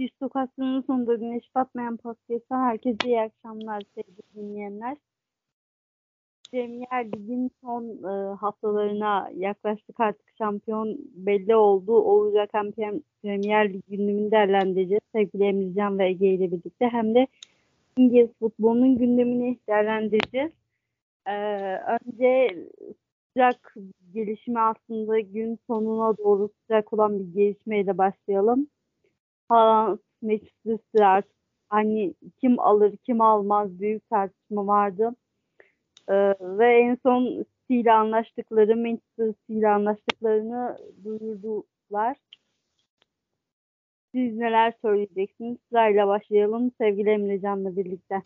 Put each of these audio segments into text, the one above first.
Distokasyonun sonunda güneş batmayan podcast'a herkese iyi akşamlar sevgili dinleyenler. Premier Lig'in son e, haftalarına yaklaştık artık şampiyon belli oldu. Olacak hem Premier Lig gündemini değerlendireceğiz sevgili Emircan ve Ege ile birlikte hem de İngiliz futbolunun gündemini değerlendireceğiz. Ee, önce sıcak gelişme aslında gün sonuna doğru sıcak olan bir gelişmeyle başlayalım. City artık hani kim alır kim almaz büyük tartışma vardı. Ee, ve en son ile anlaştıkları Manchester ile anlaştıklarını duyurdular. Siz neler söyleyeceksiniz? Sırayla başlayalım sevgili Emrecan'la birlikte.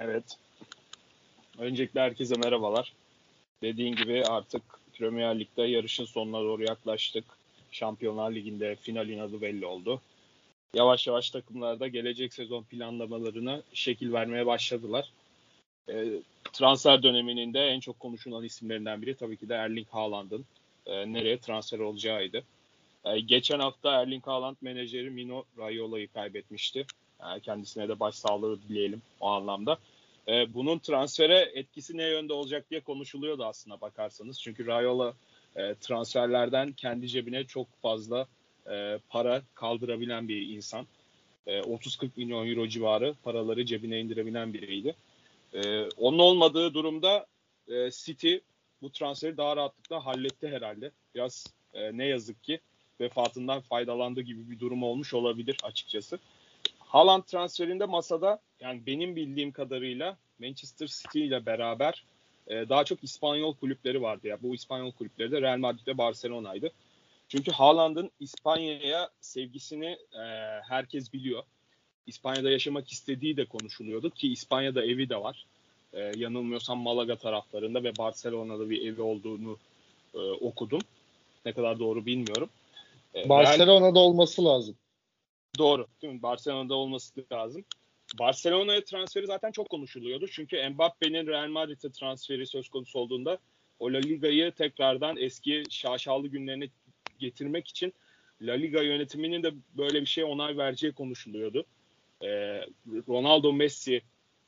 Evet. Öncelikle herkese merhabalar. Dediğin gibi artık Premier Lig'de yarışın sonuna doğru yaklaştık. Şampiyonlar Ligi'nde finalin adı belli oldu. Yavaş yavaş takımlarda gelecek sezon planlamalarına şekil vermeye başladılar. E, transfer döneminin de en çok konuşulan isimlerinden biri tabii ki de Erling Haaland'ın e, nereye transfer olacağıydı. E, geçen hafta Erling Haaland menajeri Mino Raiola'yı kaybetmişti. Yani kendisine de başsağlığı dileyelim o anlamda. E, bunun transfere etkisi ne yönde olacak diye konuşuluyordu aslında bakarsanız. Çünkü Raiola e, transferlerden kendi cebine çok fazla e, para kaldırabilen bir insan. E, 30-40 milyon euro civarı paraları cebine indirebilen biriydi. E, onun olmadığı durumda e, City bu transferi daha rahatlıkla halletti herhalde. Biraz e, ne yazık ki vefatından faydalandığı gibi bir durum olmuş olabilir açıkçası. Haaland transferinde masada yani benim bildiğim kadarıyla Manchester City ile beraber e, daha çok İspanyol kulüpleri vardı ya. Bu İspanyol kulüpleri de Real Madrid ve Barcelona'ydı. Çünkü Haaland'ın İspanya'ya sevgisini e, herkes biliyor. İspanya'da yaşamak istediği de konuşuluyordu ki İspanya'da evi de var. E, yanılmıyorsam Malaga taraflarında ve Barcelona'da bir evi olduğunu e, okudum. Ne kadar doğru bilmiyorum. E, Barcelona'da Real... olması lazım. Doğru. Değil mi? Barcelona'da olması lazım. Barcelona'ya transferi zaten çok konuşuluyordu. Çünkü Mbappe'nin Real Madrid'e transferi söz konusu olduğunda o La Liga'yı tekrardan eski şaşalı günlerine getirmek için La Liga yönetiminin de böyle bir şey onay vereceği konuşuluyordu. Ee, Ronaldo Messi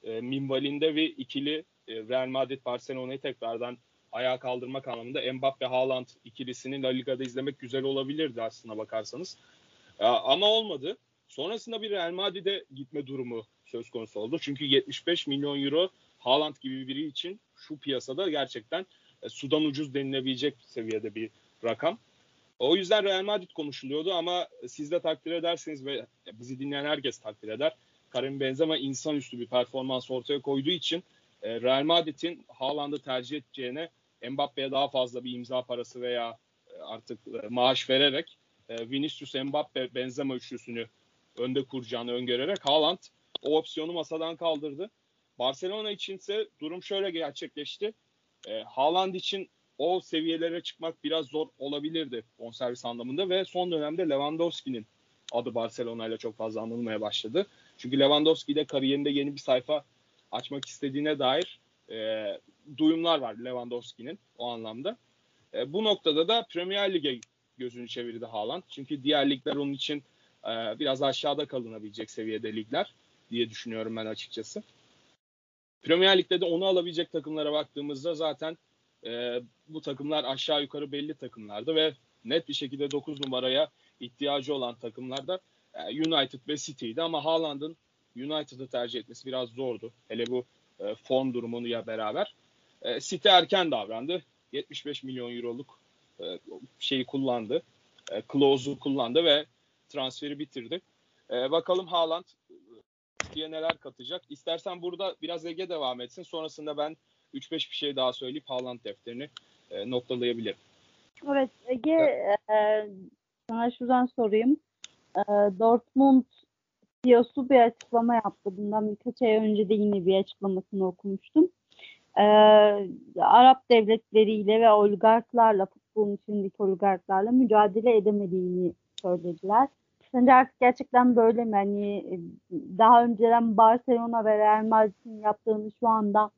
e, minvalinde ve ikili e, Real Madrid Barcelona'yı tekrardan ayağa kaldırmak anlamında Mbappe Haaland ikilisini La Liga'da izlemek güzel olabilirdi aslında bakarsanız. Ee, ama olmadı. Sonrasında bir Real Madrid'e gitme durumu söz konusu oldu. Çünkü 75 milyon euro Haaland gibi biri için şu piyasada gerçekten e, sudan ucuz denilebilecek seviyede bir rakam. O yüzden Real Madrid konuşuluyordu ama siz de takdir ederseniz ve bizi dinleyen herkes takdir eder. Karim Benzema insanüstü bir performans ortaya koyduğu için e, Real Madrid'in Haaland'ı tercih edeceğine Mbappe'ye daha fazla bir imza parası veya e, artık maaş vererek Vinicius, Mbappe, Benzema üçlüsünü önde kuracağını öngörerek Haaland o opsiyonu masadan kaldırdı. Barcelona içinse durum şöyle gerçekleşti. E, Haaland için o seviyelere çıkmak biraz zor olabilirdi bonservis anlamında ve son dönemde Lewandowski'nin adı Barcelona ile çok fazla anılmaya başladı. Çünkü Lewandowski de kariyerinde yeni bir sayfa açmak istediğine dair e, duyumlar var Lewandowski'nin o anlamda. E, bu noktada da Premier Lig'e gözünü çevirdi Haaland. Çünkü diğer ligler onun için e, biraz aşağıda kalınabilecek seviyede ligler diye düşünüyorum ben açıkçası. Premier Lig'de de onu alabilecek takımlara baktığımızda zaten e, bu takımlar aşağı yukarı belli takımlardı ve net bir şekilde 9 numaraya ihtiyacı olan takımlar da e, United ve City'ydi ama Haaland'ın United'ı tercih etmesi biraz zordu. Hele bu e, form durumunu ya beraber. E, City erken davrandı. 75 milyon euroluk e, şeyi kullandı. E, clause'u kullandı ve transferi bitirdi. E, bakalım Haaland diye neler katacak. İstersen burada biraz Ege devam etsin. Sonrasında ben 3-5 bir şey daha söyleyip Haaland defterini e, noktalayabilirim. Evet Ege e, sana şuradan sorayım. E, Dortmund CEO'su bir açıklama yaptı. Bundan birkaç ay önce de yine bir açıklamasını okumuştum. E, Arap devletleriyle ve oligarklarla, futbolun içindeki oligarklarla mücadele edemediğini söylediler. Sence artık gerçekten böyle mi? Hani daha önceden Barcelona ve Real Madrid'in yaptığını şu anda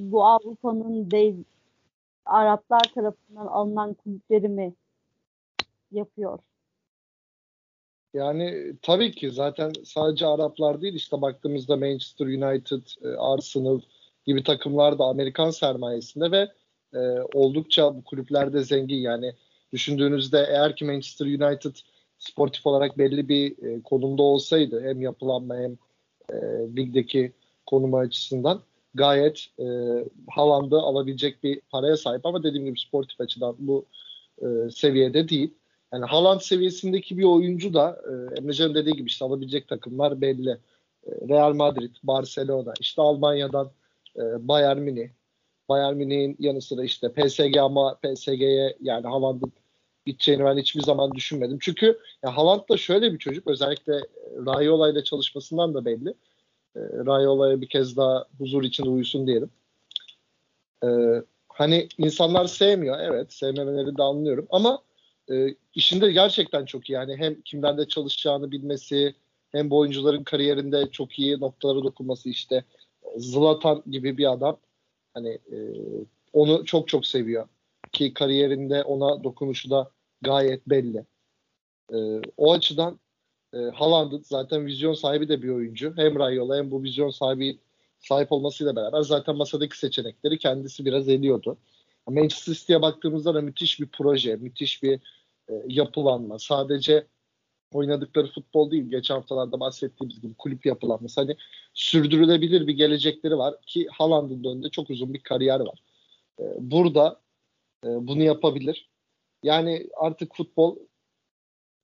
bu Avrupa'nın dev Araplar tarafından alınan kulüpleri mi yapıyor? Yani tabii ki zaten sadece Araplar değil işte baktığımızda Manchester United, e, Arsenal gibi takımlar da Amerikan sermayesinde ve e, oldukça bu kulüplerde zengin yani düşündüğünüzde eğer ki Manchester United sportif olarak belli bir e, konumda olsaydı hem yapılanma hem e, ligdeki konumu açısından gayet e, Haaland'ı alabilecek bir paraya sahip ama dediğim gibi sportif açıdan bu e, seviyede değil. Yani Haaland seviyesindeki bir oyuncu da e, Emrecan'ın dediği gibi işte alabilecek takımlar belli. E, Real Madrid, Barcelona, işte Almanya'dan e, Bayern Münih. Bayern Münih'in yanı sıra işte PSG ama PSG'ye yani Haaland'ın gideceğini ben hiçbir zaman düşünmedim. Çünkü ya Haaland da şöyle bir çocuk özellikle Raiola ile çalışmasından da belli. E, Raiola'ya bir kez daha huzur içinde uyusun diyelim. E, hani insanlar sevmiyor evet sevmemeleri de anlıyorum ama e, işinde gerçekten çok iyi. Yani hem kimlerde çalışacağını bilmesi hem bu oyuncuların kariyerinde çok iyi noktalara dokunması işte Zlatan gibi bir adam hani e, onu çok çok seviyor ki kariyerinde ona dokunuşu da gayet belli. E, o açıdan e, Haaland'ın zaten vizyon sahibi de bir oyuncu. Hem Rayola hem bu vizyon sahibi sahip olmasıyla beraber zaten masadaki seçenekleri kendisi biraz ediyordu. Manchester City'ye baktığımızda da müthiş bir proje, müthiş bir e, yapılanma. Sadece oynadıkları futbol değil. Geçen haftalarda bahsettiğimiz gibi kulüp yapılanması. Hani sürdürülebilir bir gelecekleri var ki Haaland'ın önünde çok uzun bir kariyer var. E, burada e, bunu yapabilir. Yani artık futbol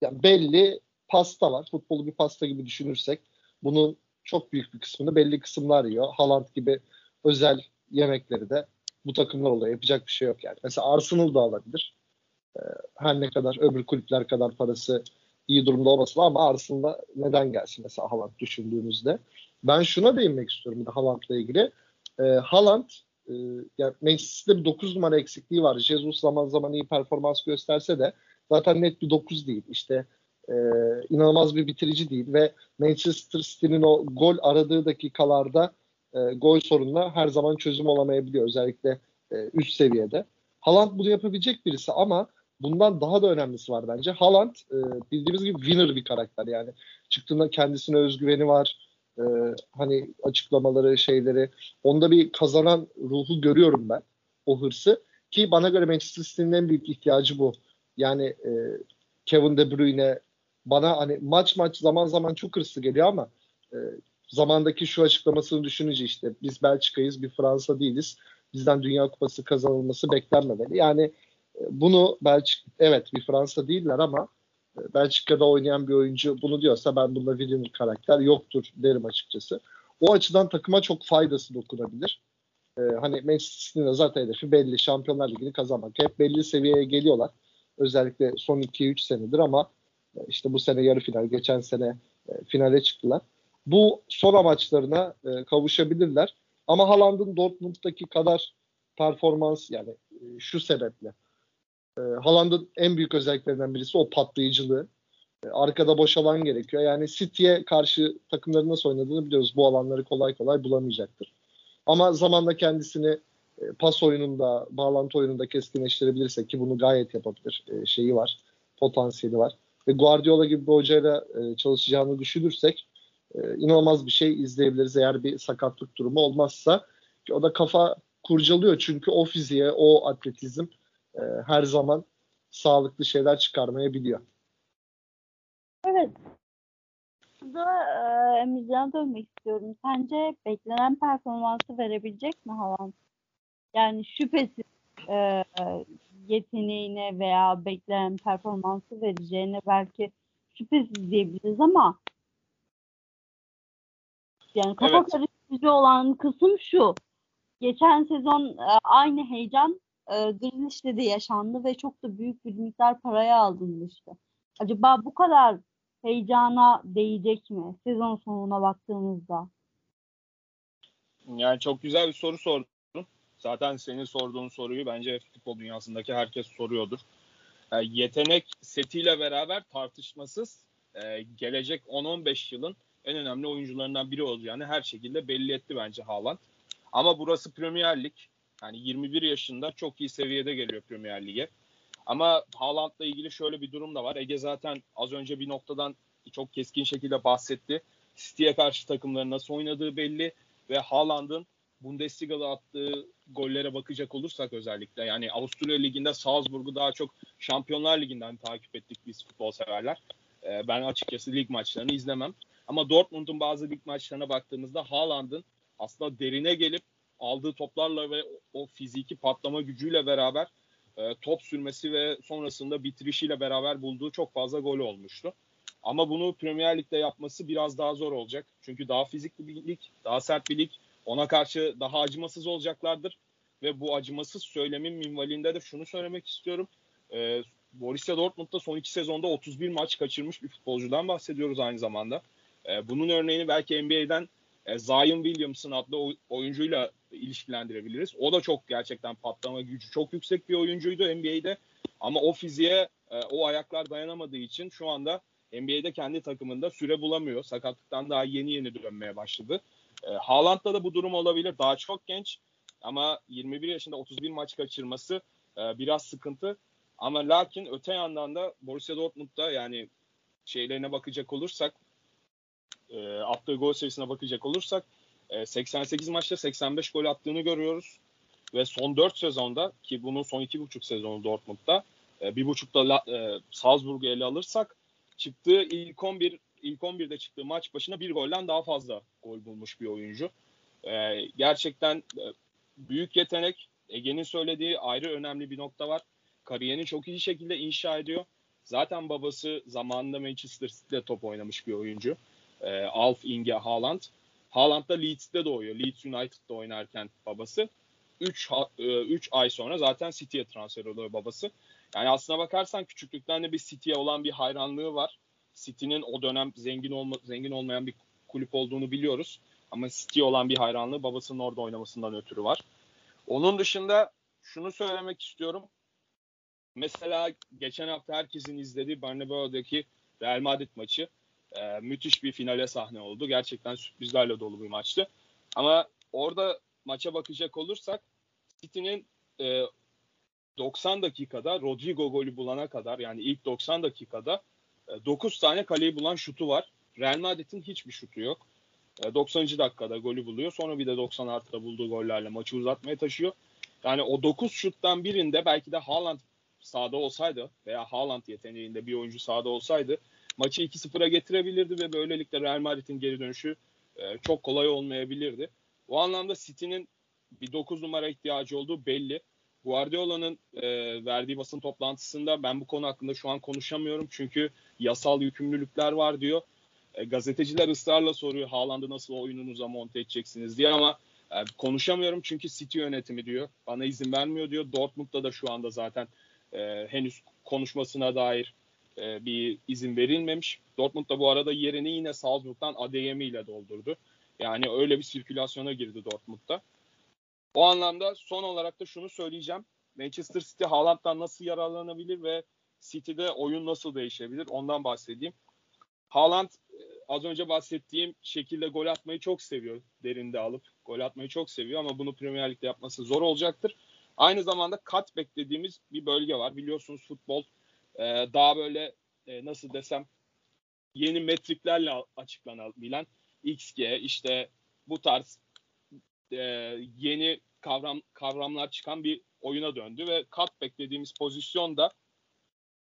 yani belli pasta var. Futbolu bir pasta gibi düşünürsek bunun çok büyük bir kısmını belli kısımlar yiyor. Haaland gibi özel yemekleri de bu takımlar oluyor. Yapacak bir şey yok yani. Mesela Arsenal da alabilir. Ee, her ne kadar öbür kulüpler kadar parası iyi durumda olmasın ama Arsenal'a neden gelsin mesela Haaland düşündüğünüzde. Ben şuna değinmek istiyorum da Haaland'la ilgili. Ee, Haaland e, yani Manchester'da bir 9 numara eksikliği var. Jesus zaman zaman iyi performans gösterse de zaten net bir 9 değil. İşte e, inanılmaz bir bitirici değil ve Manchester City'nin o gol aradığı dakikalarda e, gol sorununa her zaman çözüm olamayabiliyor. Özellikle e, üst seviyede. Haaland bunu yapabilecek birisi ama bundan daha da önemlisi var bence. Haaland e, bildiğimiz gibi winner bir karakter yani. Çıktığında kendisine özgüveni var. E, hani açıklamaları, şeyleri. Onda bir kazanan ruhu görüyorum ben. O hırsı. Ki bana göre Manchester City'nin en büyük ihtiyacı bu. Yani e, Kevin De Bruyne bana hani maç maç zaman zaman çok hırslı geliyor ama e, zamandaki şu açıklamasını düşününce işte biz Belçika'yız bir Fransa değiliz. Bizden Dünya Kupası kazanılması beklenmemeli. Yani e, bunu Belçika evet bir Fransa değiller ama Belçika'da oynayan bir oyuncu bunu diyorsa ben bunda winner karakter yoktur derim açıkçası. O açıdan takıma çok faydası dokunabilir. Ee, hani Manchester City'nin zaten hedefi belli. Şampiyonlar Ligi'ni kazanmak. Hep belli seviyeye geliyorlar. Özellikle son 2-3 senedir ama işte bu sene yarı final, geçen sene e, finale çıktılar. Bu son amaçlarına e, kavuşabilirler. Ama Haaland'ın Dortmund'daki kadar performans yani e, şu sebeple. E, Haaland'ın en büyük özelliklerinden birisi o patlayıcılığı. E, arkada boş alan gerekiyor. Yani City'ye karşı takımların nasıl oynadığını biliyoruz. Bu alanları kolay kolay bulamayacaktır. Ama zamanla kendisini e, pas oyununda, bağlantı oyununda keskinleştirebilirse ki bunu gayet yapabilir. E, şeyi var, potansiyeli var ve Guardiola gibi bir hocayla e, çalışacağını düşünürsek e, inanılmaz bir şey izleyebiliriz eğer bir sakatlık durumu olmazsa. Ki o da kafa kurcalıyor çünkü o fiziğe, o atletizm e, her zaman sağlıklı şeyler çıkarmayabiliyor. Evet. Burada e, Emircan'a dönmek istiyorum. Sence beklenen performansı verebilecek mi Haaland? Yani şüphesiz e, yeteneğine veya beklenen performansı vereceğine belki şüphesiz diyebiliriz ama yani kafa evet. karıştırıcı olan kısım şu. Geçen sezon e, aynı heyecan e, Grealish'te de yaşandı ve çok da büyük bir miktar paraya alınmıştı. Acaba bu kadar heyecana değecek mi sezon sonuna baktığımızda? Yani çok güzel bir soru sordun. Zaten senin sorduğun soruyu bence futbol dünyasındaki herkes soruyordur. Yani e, yetenek setiyle beraber tartışmasız e, gelecek 10-15 yılın en önemli oyuncularından biri olacağını her şekilde belli etti bence Haaland. Ama burası Premier Lig. Yani 21 yaşında çok iyi seviyede geliyor Premier Lig'e. Ama Haaland'la ilgili şöyle bir durum da var. Ege zaten az önce bir noktadan çok keskin şekilde bahsetti. City'ye karşı takımların nasıl oynadığı belli ve Haaland'ın Bundesliga'da attığı gollere bakacak olursak özellikle yani Avusturya Ligi'nde Salzburg'u daha çok Şampiyonlar Ligi'nden takip ettik biz futbol severler. Ee, ben açıkçası lig maçlarını izlemem. Ama Dortmund'un bazı lig maçlarına baktığımızda Haaland'ın aslında derine gelip aldığı toplarla ve o fiziki patlama gücüyle beraber e, top sürmesi ve sonrasında bitirişiyle beraber bulduğu çok fazla gol olmuştu. Ama bunu Premier Lig'de yapması biraz daha zor olacak. Çünkü daha fizikli bir lig, daha sert bir lig. Ona karşı daha acımasız olacaklardır. Ve bu acımasız söylemin minvalinde de şunu söylemek istiyorum. E, Borussia Dortmund'da son iki sezonda 31 maç kaçırmış bir futbolcudan bahsediyoruz aynı zamanda. E, bunun örneğini belki NBA'den e, Zion Williamson adlı oyuncuyla ilişkilendirebiliriz. O da çok gerçekten patlama gücü çok yüksek bir oyuncuydu NBA'de. Ama o fiziğe, e, o ayaklar dayanamadığı için şu anda NBA'de kendi takımında süre bulamıyor. Sakatlıktan daha yeni yeni dönmeye başladı. E, Haaland'da da bu durum olabilir. Daha çok genç ama 21 yaşında 31 maç kaçırması e, biraz sıkıntı. Ama lakin öte yandan da Borussia Dortmund'da yani şeylerine bakacak olursak e, attığı gol sayısına bakacak olursak e, 88 maçta 85 gol attığını görüyoruz. Ve son 4 sezonda ki bunun son 2,5 sezonu Dortmund'da e, bir buçukta e, Salzburg'u ele alırsak çıktığı ilk 11 ilk 11'de çıktığı maç başına bir golden daha fazla gol bulmuş bir oyuncu. E, gerçekten e, büyük yetenek. Ege'nin söylediği ayrı önemli bir nokta var. Kariyerini çok iyi şekilde inşa ediyor. Zaten babası zamanında Manchester City'de top oynamış bir oyuncu. E, Alf Inge Haaland. Haaland da Leeds'te doğuyor. Leeds United'da oynarken babası. 3 3 e, ay sonra zaten City'ye transfer oluyor babası. Yani aslına bakarsan küçüklükten de bir City'ye olan bir hayranlığı var. City'nin o dönem zengin olma, zengin olmayan bir kulüp olduğunu biliyoruz. Ama City olan bir hayranlığı babasının orada oynamasından ötürü var. Onun dışında şunu söylemek istiyorum. Mesela geçen hafta herkesin izlediği Bernabeu'daki Real Madrid maçı e, müthiş bir finale sahne oldu. Gerçekten sürprizlerle dolu bir maçtı. Ama orada maça bakacak olursak City'nin e, 90 dakikada Rodrigo golü bulana kadar yani ilk 90 dakikada e, 9 tane kaleyi bulan şutu var. Real Madrid'in hiçbir şutu yok. E, 90. dakikada golü buluyor. Sonra bir de 90 artıda bulduğu gollerle maçı uzatmaya taşıyor. Yani o 9 şuttan birinde belki de Haaland sahada olsaydı veya Haaland yeteneğinde bir oyuncu sahada olsaydı maçı 2-0'a getirebilirdi ve böylelikle Real Madrid'in geri dönüşü e, çok kolay olmayabilirdi. O anlamda City'nin bir 9 numara ihtiyacı olduğu belli. Guardiola'nın e, verdiği basın toplantısında ben bu konu hakkında şu an konuşamıyorum çünkü yasal yükümlülükler var diyor. E, gazeteciler ısrarla soruyor Haaland'ı nasıl oyununuza monte edeceksiniz diye ama e, konuşamıyorum çünkü City yönetimi diyor. Bana izin vermiyor diyor. Dortmund'da da şu anda zaten e, henüz konuşmasına dair e, bir izin verilmemiş. Dortmund da bu arada yerini yine Salzburg'dan Adeyemi ile doldurdu. Yani öyle bir sirkülasyona girdi Dortmund'da. O anlamda son olarak da şunu söyleyeceğim. Manchester City Haaland'dan nasıl yararlanabilir ve City'de oyun nasıl değişebilir ondan bahsedeyim. Haaland e, az önce bahsettiğim şekilde gol atmayı çok seviyor. Derinde alıp gol atmayı çok seviyor ama bunu Premier Lig'de yapması zor olacaktır. Aynı zamanda cut beklediğimiz bir bölge var. Biliyorsunuz futbol e, daha böyle e, nasıl desem yeni metriklerle açıklanabilen XG işte bu tarz e, yeni kavram kavramlar çıkan bir oyuna döndü ve cutback dediğimiz pozisyonda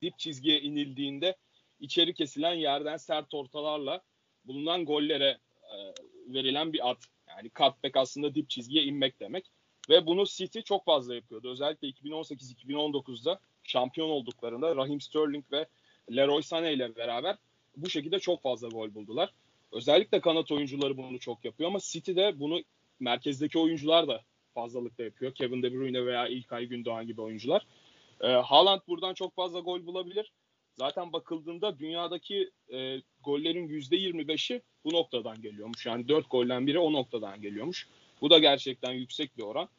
dip çizgiye inildiğinde içeri kesilen yerden sert ortalarla bulunan gollere e, verilen bir at. Yani cutback aslında dip çizgiye inmek demek. Ve bunu City çok fazla yapıyordu. Özellikle 2018-2019'da şampiyon olduklarında Raheem Sterling ve Leroy Sané ile beraber bu şekilde çok fazla gol buldular. Özellikle kanat oyuncuları bunu çok yapıyor ama City'de bunu merkezdeki oyuncular da fazlalıkla yapıyor. Kevin De Bruyne veya İlkay Gündoğan gibi oyuncular. E, Haaland buradan çok fazla gol bulabilir. Zaten bakıldığında dünyadaki e, gollerin %25'i bu noktadan geliyormuş. Yani 4 golden biri o noktadan geliyormuş. Bu da gerçekten yüksek bir oran.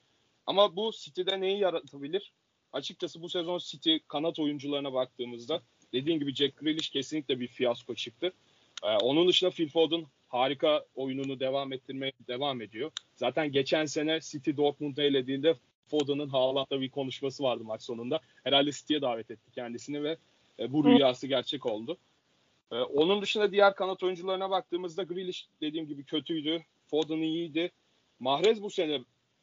Ama bu City'de neyi yaratabilir? Açıkçası bu sezon City kanat oyuncularına baktığımızda dediğim gibi Jack Grealish kesinlikle bir fiyasko çıktı. Ee, onun dışında Phil Foden harika oyununu devam ettirmeye devam ediyor. Zaten geçen sene City Dortmund'u elediğinde Foden'ın Haaland'la bir konuşması vardı maç sonunda. Herhalde City'ye davet etti kendisini ve e, bu rüyası gerçek oldu. Ee, onun dışında diğer kanat oyuncularına baktığımızda Grealish dediğim gibi kötüydü. Foden iyiydi. Mahrez bu sene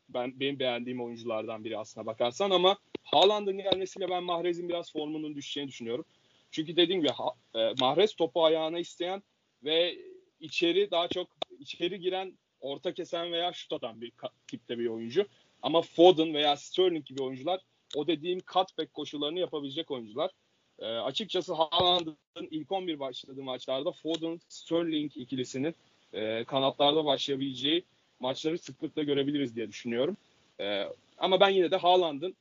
ben benim beğendiğim oyunculardan biri aslına bakarsan ama Haaland'ın gelmesiyle ben Mahrez'in biraz formunun düşeceğini düşünüyorum. Çünkü dediğim gibi ha, e, Mahrez topu ayağına isteyen ve içeri daha çok içeri giren, orta kesen veya şut atan bir tipte bir oyuncu. Ama Foden veya Sterling gibi oyuncular o dediğim cutback koşullarını yapabilecek oyuncular. E, açıkçası Haaland'ın ilk 11 başladığı maçlarda Foden Sterling ikilisinin e, kanatlarda başlayabileceği maçları sıklıkla görebiliriz diye düşünüyorum. E, ama ben yine de Haaland'ın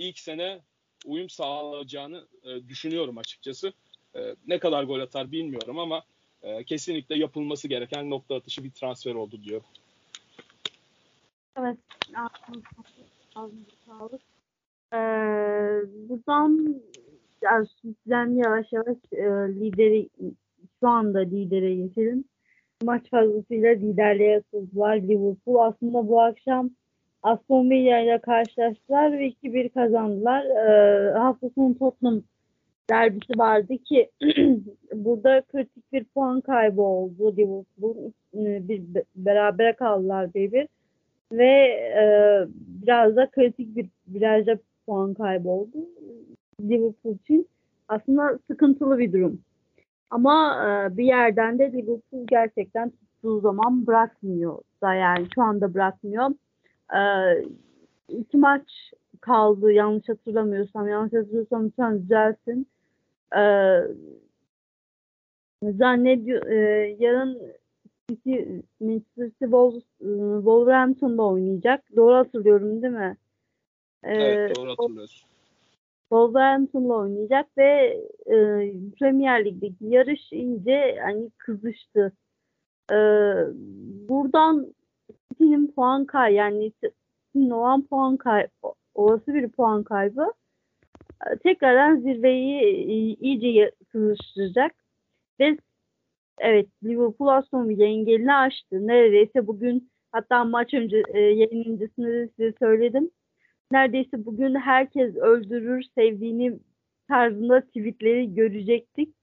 ilk sene uyum sağlayacağını e, düşünüyorum açıkçası. E, ne kadar gol atar bilmiyorum ama e, kesinlikle yapılması gereken nokta atışı bir transfer oldu diyor. Evet. Sağlık. Ee, buradan yani yavaş yavaş e, lideri şu anda lidere geçelim. Maç fazlasıyla liderliğe sızdılar Liverpool. Aslında bu akşam Aston Villa ile karşılaştılar ve 2-1 kazandılar. Ee, hafta sonu Tottenham derbisi vardı ki burada kritik bir puan kaybı oldu Liverpool'un. E, bir beraber kaldılar bir ve e, biraz da kritik bir biraz da puan kaybı oldu. Liverpool için aslında sıkıntılı bir durum. Ama e, bir yerden de Liverpool gerçekten tuttuğu zaman bırakmıyor da yani şu anda bırakmıyor. E, iki maç kaldı yanlış hatırlamıyorsam. Yanlış hatırlıyorsam lütfen düzelsin. E, zannediyor e, yarın City Manchester City Wolverhampton'da oynayacak. Doğru hatırlıyorum değil mi? Evet doğru hatırlıyorsun. Wolverhampton'la oynayacak ve e, Premier Lig'deki yarış iyice hani kızıştı. E, buradan City'nin puan kaybı yani City'nin olan puan kaybı olası bir puan kaybı e, tekrardan zirveyi iyice kızıştıracak ve evet Liverpool Aston Villa engelini aştı. Neredeyse bugün hatta maç önce e, yayın öncesinde de size söyledim neredeyse bugün herkes öldürür sevdiğini tarzında tweetleri görecektik.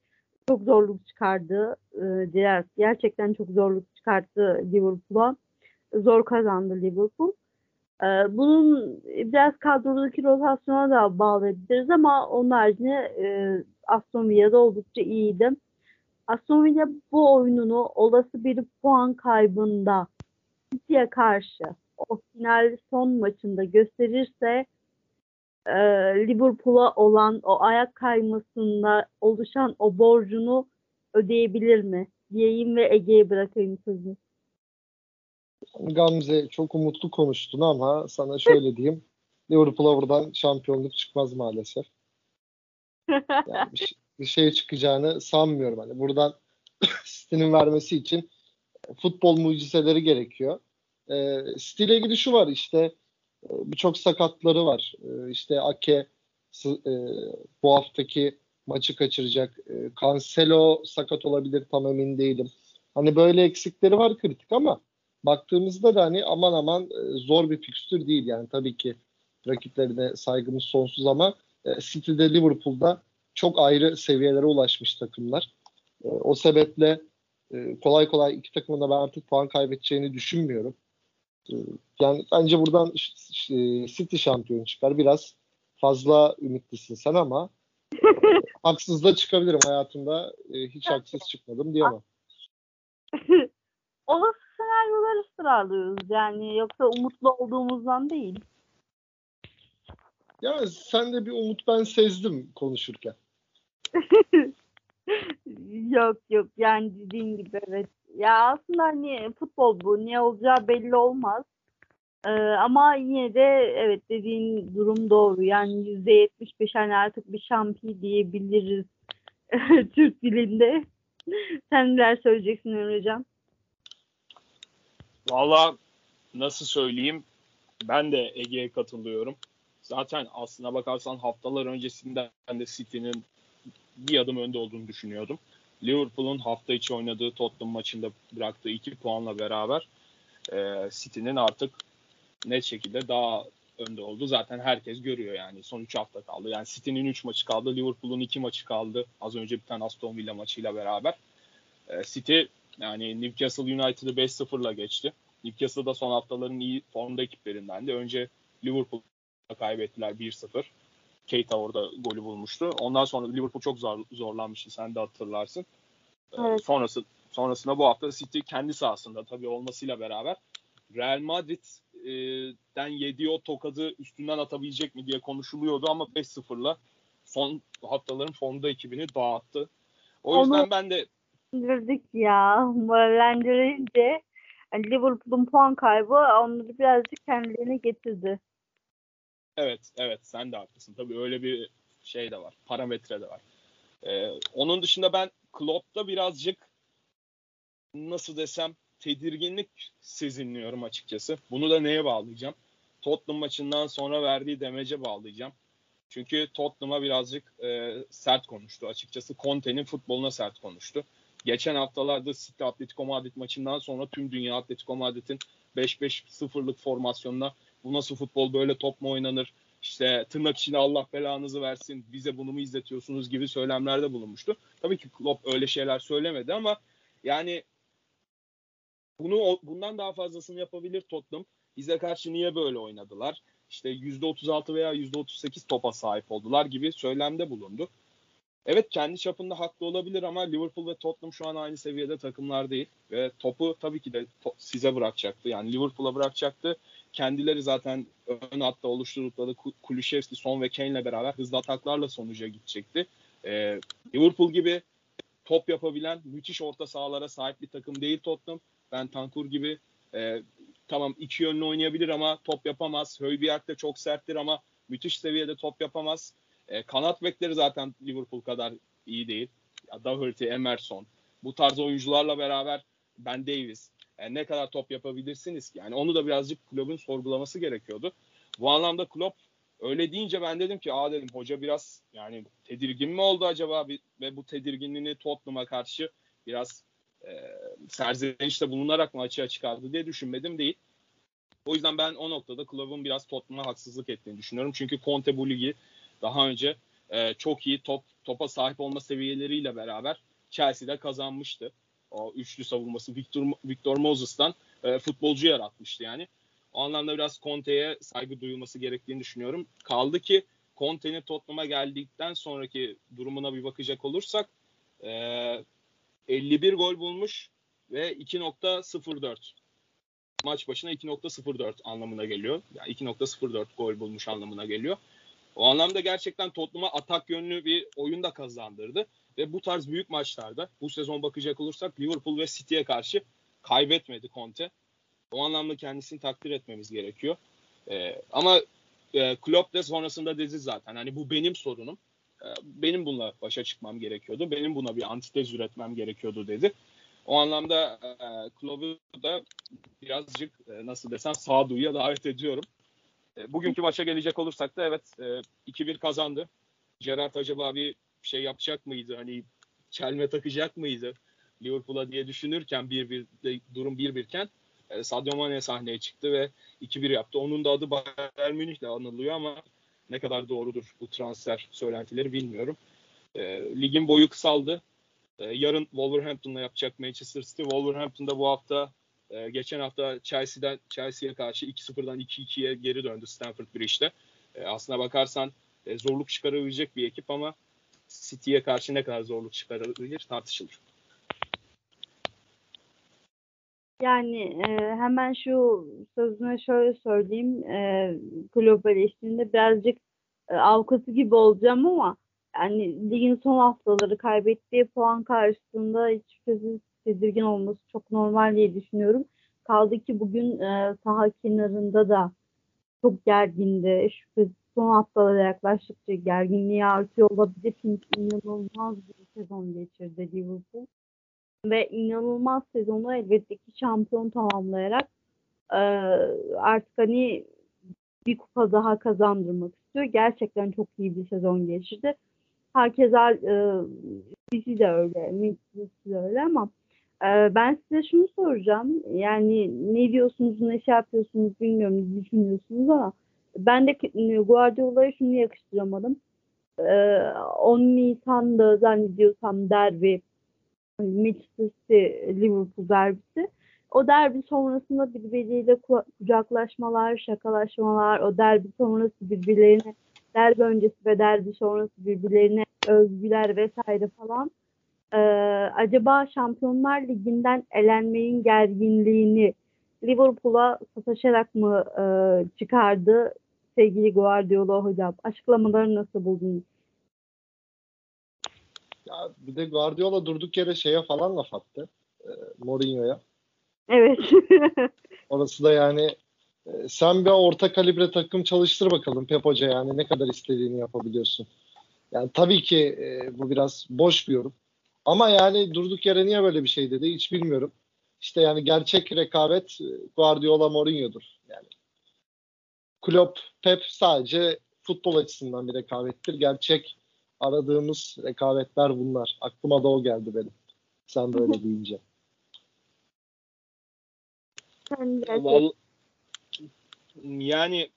Çok zorluk çıkardı e, Gerçekten çok zorluk çıkarttı Liverpool'a. Zor kazandı Liverpool. E, bunun biraz kadrodaki rotasyona da bağlayabiliriz ama onun haricinde e, Aston Villa'da oldukça iyiydi. Aston Villa bu oyununu olası bir puan kaybında City'ye karşı o final son maçında gösterirse e, Liverpool'a olan o ayak kaymasında oluşan o borcunu ödeyebilir mi? Diyeyim ve Ege'ye bırakayım sözü. Gamze çok umutlu konuştun ama sana şöyle diyeyim. Liverpool'a buradan şampiyonluk çıkmaz maalesef. Yani bir, şey, bir şey çıkacağını sanmıyorum. Hani buradan City'nin vermesi için futbol mucizeleri gerekiyor. E, stile ilgili şu var işte e, birçok sakatları var. E, işte Ake e, bu haftaki maçı kaçıracak. E, Cancelo sakat olabilir tam emin değilim. Hani böyle eksikleri var kritik ama baktığımızda da hani aman aman e, zor bir fikstür değil yani tabii ki rakiplerine saygımız sonsuz ama e, City'de Liverpool'da çok ayrı seviyelere ulaşmış takımlar. E, o sebeple kolay kolay iki takımın da ben artık puan kaybedeceğini düşünmüyorum. Yani bence buradan City şampiyon çıkar. Biraz fazla ümitlisin sen ama haksız da çıkabilirim hayatımda. Hiç haksız çıkmadım diyemem. Olası senaryoları sıralıyoruz yani yoksa umutlu olduğumuzdan değil. Ya sen de bir umut ben sezdim konuşurken. yok yok yani dediğin gibi evet ya aslında hani futbol bu. Ne olacağı belli olmaz. Ee, ama yine de evet dediğin durum doğru. Yani yüzde yetmiş beş hani artık bir şampiyon diyebiliriz Türk dilinde. Sen neler söyleyeceksin Hocam? Valla nasıl söyleyeyim ben de Ege'ye katılıyorum. Zaten aslına bakarsan haftalar öncesinden de City'nin bir adım önde olduğunu düşünüyordum. Liverpool'un hafta içi oynadığı Tottenham maçında bıraktığı iki puanla beraber e, City'nin artık net şekilde daha önde oldu. Zaten herkes görüyor yani. Son 3 hafta kaldı. Yani City'nin 3 maçı kaldı. Liverpool'un 2 maçı kaldı. Az önce bir tane Aston Villa maçıyla beraber. E, City yani Newcastle United'ı 5-0'la geçti. Newcastle da son haftaların iyi formda ekiplerinden de. Önce Liverpool'a kaybettiler 1-0. Keita orada golü bulmuştu. Ondan sonra Liverpool çok zor, zorlanmıştı. Sen de hatırlarsın. E, evet. Sonrası sonrasında bu hafta City kendi sahasında tabii olmasıyla beraber Real Madrid'den yediği o tokadı üstünden atabilecek mi diye konuşuluyordu ama 5-0'la son haftaların formda ekibini dağıttı. O yüzden Onu ben de sindirdik ya. Morallendirince yani Liverpool'un puan kaybı onları birazcık kendilerine getirdi. Evet, evet sen de haklısın. Tabii öyle bir şey de var. Parametre de var. Ee, onun dışında ben Klopp'ta birazcık nasıl desem tedirginlik sezinliyorum açıkçası. Bunu da neye bağlayacağım? Tottenham maçından sonra verdiği demece bağlayacağım. Çünkü Tottenham'a birazcık e, sert konuştu açıkçası. Conte'nin futboluna sert konuştu. Geçen haftalarda City Atletico Madrid maçından sonra tüm dünya Atletico Madrid'in 5-5-0'lık formasyonuna bu nasıl futbol böyle top mu oynanır? İşte tırnak içinde Allah belanızı versin bize bunu mu izletiyorsunuz gibi söylemlerde bulunmuştu. Tabii ki Klopp öyle şeyler söylemedi ama yani bunu bundan daha fazlasını yapabilir Tottenham. Bize karşı niye böyle oynadılar? İşte %36 veya %38 topa sahip oldular gibi söylemde bulundu. Evet kendi çapında haklı olabilir ama Liverpool ve Tottenham şu an aynı seviyede takımlar değil. Ve topu tabii ki de to- size bırakacaktı. Yani Liverpool'a bırakacaktı. Kendileri zaten ön hatta oluşturdukları Kulüşevski, Son ve Kane'le beraber hızlı ataklarla sonuca gidecekti. Ee, Liverpool gibi top yapabilen, müthiş orta sahalara sahip bir takım değil Tottenham. Ben Tankur gibi e, tamam iki yönlü oynayabilir ama top yapamaz. Højbjerg de çok serttir ama müthiş seviyede top yapamaz. E, kanat bekleri zaten Liverpool kadar iyi değil. Doherty, Emerson. Bu tarz oyuncularla beraber Ben Davis. E, ne kadar top yapabilirsiniz ki? Yani onu da birazcık kulübün sorgulaması gerekiyordu. Bu anlamda Klopp öyle deyince ben dedim ki aa dedim hoca biraz yani tedirgin mi oldu acaba ve bu tedirginliğini Tottenham'a karşı biraz e, serzenişte bulunarak mı açığa çıkardı diye düşünmedim değil. O yüzden ben o noktada kulübün biraz Tottenham'a haksızlık ettiğini düşünüyorum. Çünkü Conte bu ligi daha önce e, çok iyi top topa sahip olma seviyeleriyle beraber Chelsea'de kazanmıştı. O üçlü savunması Victor, Victor Moses'tan e, futbolcu yaratmıştı yani. O anlamda biraz Conte'ye saygı duyulması gerektiğini düşünüyorum. Kaldı ki Conte'nin Tottenham'a geldikten sonraki durumuna bir bakacak olursak e, 51 gol bulmuş ve 2.04 maç başına 2.04 anlamına geliyor. Yani 2.04 gol bulmuş anlamına geliyor. O anlamda gerçekten Tottenham'a atak yönlü bir oyun da kazandırdı. Ve bu tarz büyük maçlarda bu sezon bakacak olursak Liverpool ve City'ye karşı kaybetmedi Conte. O anlamda kendisini takdir etmemiz gerekiyor. Ee, ama e, Klopp de sonrasında dedi zaten. Hani bu benim sorunum. Ee, benim bununla başa çıkmam gerekiyordu. Benim buna bir antitez üretmem gerekiyordu dedi. O anlamda e, Klopp'u da birazcık e, nasıl desem sağduyuya davet ediyorum. E, bugünkü maça gelecek olursak da evet e, 2-1 kazandı. Gerrard acaba bir şey yapacak mıydı? Hani çelme takacak mıydı? Liverpool'a diye düşünürken 1-1 durum 1-1 iken e, Sadio Mane sahneye çıktı ve 2-1 yaptı. Onun da adı Bayern Münih'le anılıyor ama ne kadar doğrudur bu transfer söylentileri bilmiyorum. E, ligin boyu kısaldı. E, yarın Wolverhampton'la yapacak Manchester City. Wolverhampton'da bu hafta e, geçen hafta Chelsea'den Chelsea'ye karşı 2-0'dan 2-2'ye geri döndü Stamford Bridge'de. E, aslına bakarsan e, zorluk çıkarabilecek bir ekip ama City'ye karşı ne kadar zorluk çıkarabilir tartışılır. Yani e, hemen şu sözüne şöyle söyleyeyim. E, globalleştiğinde birazcık e, avukatı gibi olacağım ama yani ligin son haftaları kaybettiği puan karşısında hiç şüphesiz tedirgin olması çok normal diye düşünüyorum. Kaldı ki bugün e, saha kenarında da çok gergindi. Şüphesiz son haftalara yaklaştıkça gerginliği artıyor olabilir. Çünkü inanılmaz bir sezon geçirdi Liverpool. Ve inanılmaz sezonu elbette ki şampiyon tamamlayarak e, artık hani bir kupa daha kazandırmak istiyor. Gerçekten çok iyi bir sezon geçirdi. Herkese e, bizi de öyle, Manchester de öyle ama e, ben size şunu soracağım. Yani ne diyorsunuz, ne şey yapıyorsunuz bilmiyorum, ne düşünüyorsunuz ama Ben de Guardiola'ya şunu yakıştıramadım. Ee, 10 Nisan'da zannediyorsam derbi Manchester City Liverpool derbisi. O derbi sonrasında birbiriyle kucaklaşmalar, şakalaşmalar, o derbi sonrası birbirlerine, derbi öncesi ve derbi sonrası birbirlerine övgüler vesaire falan. Ee, acaba Şampiyonlar Ligi'nden elenmenin gerginliğini Liverpool'a sataşarak mı e, çıkardı sevgili Guardiola hocam? Açıklamaları nasıl buldunuz? Ya bir de Guardiola durduk yere şeye falan laf attı. E, Mourinho'ya. Evet. Orası da yani e, sen bir orta kalibre takım çalıştır bakalım Pep Hoca yani ne kadar istediğini yapabiliyorsun. Yani tabii ki e, bu biraz boş bir yorum. Ama yani durduk yere niye böyle bir şey dedi hiç bilmiyorum. İşte yani gerçek rekabet e, Guardiola Mourinho'dur. Yani Klopp, Pep sadece futbol açısından bir rekabettir. Gerçek aradığımız rekabetler bunlar. Aklıma da o geldi benim. Sen böyle deyince. Vallahi, yani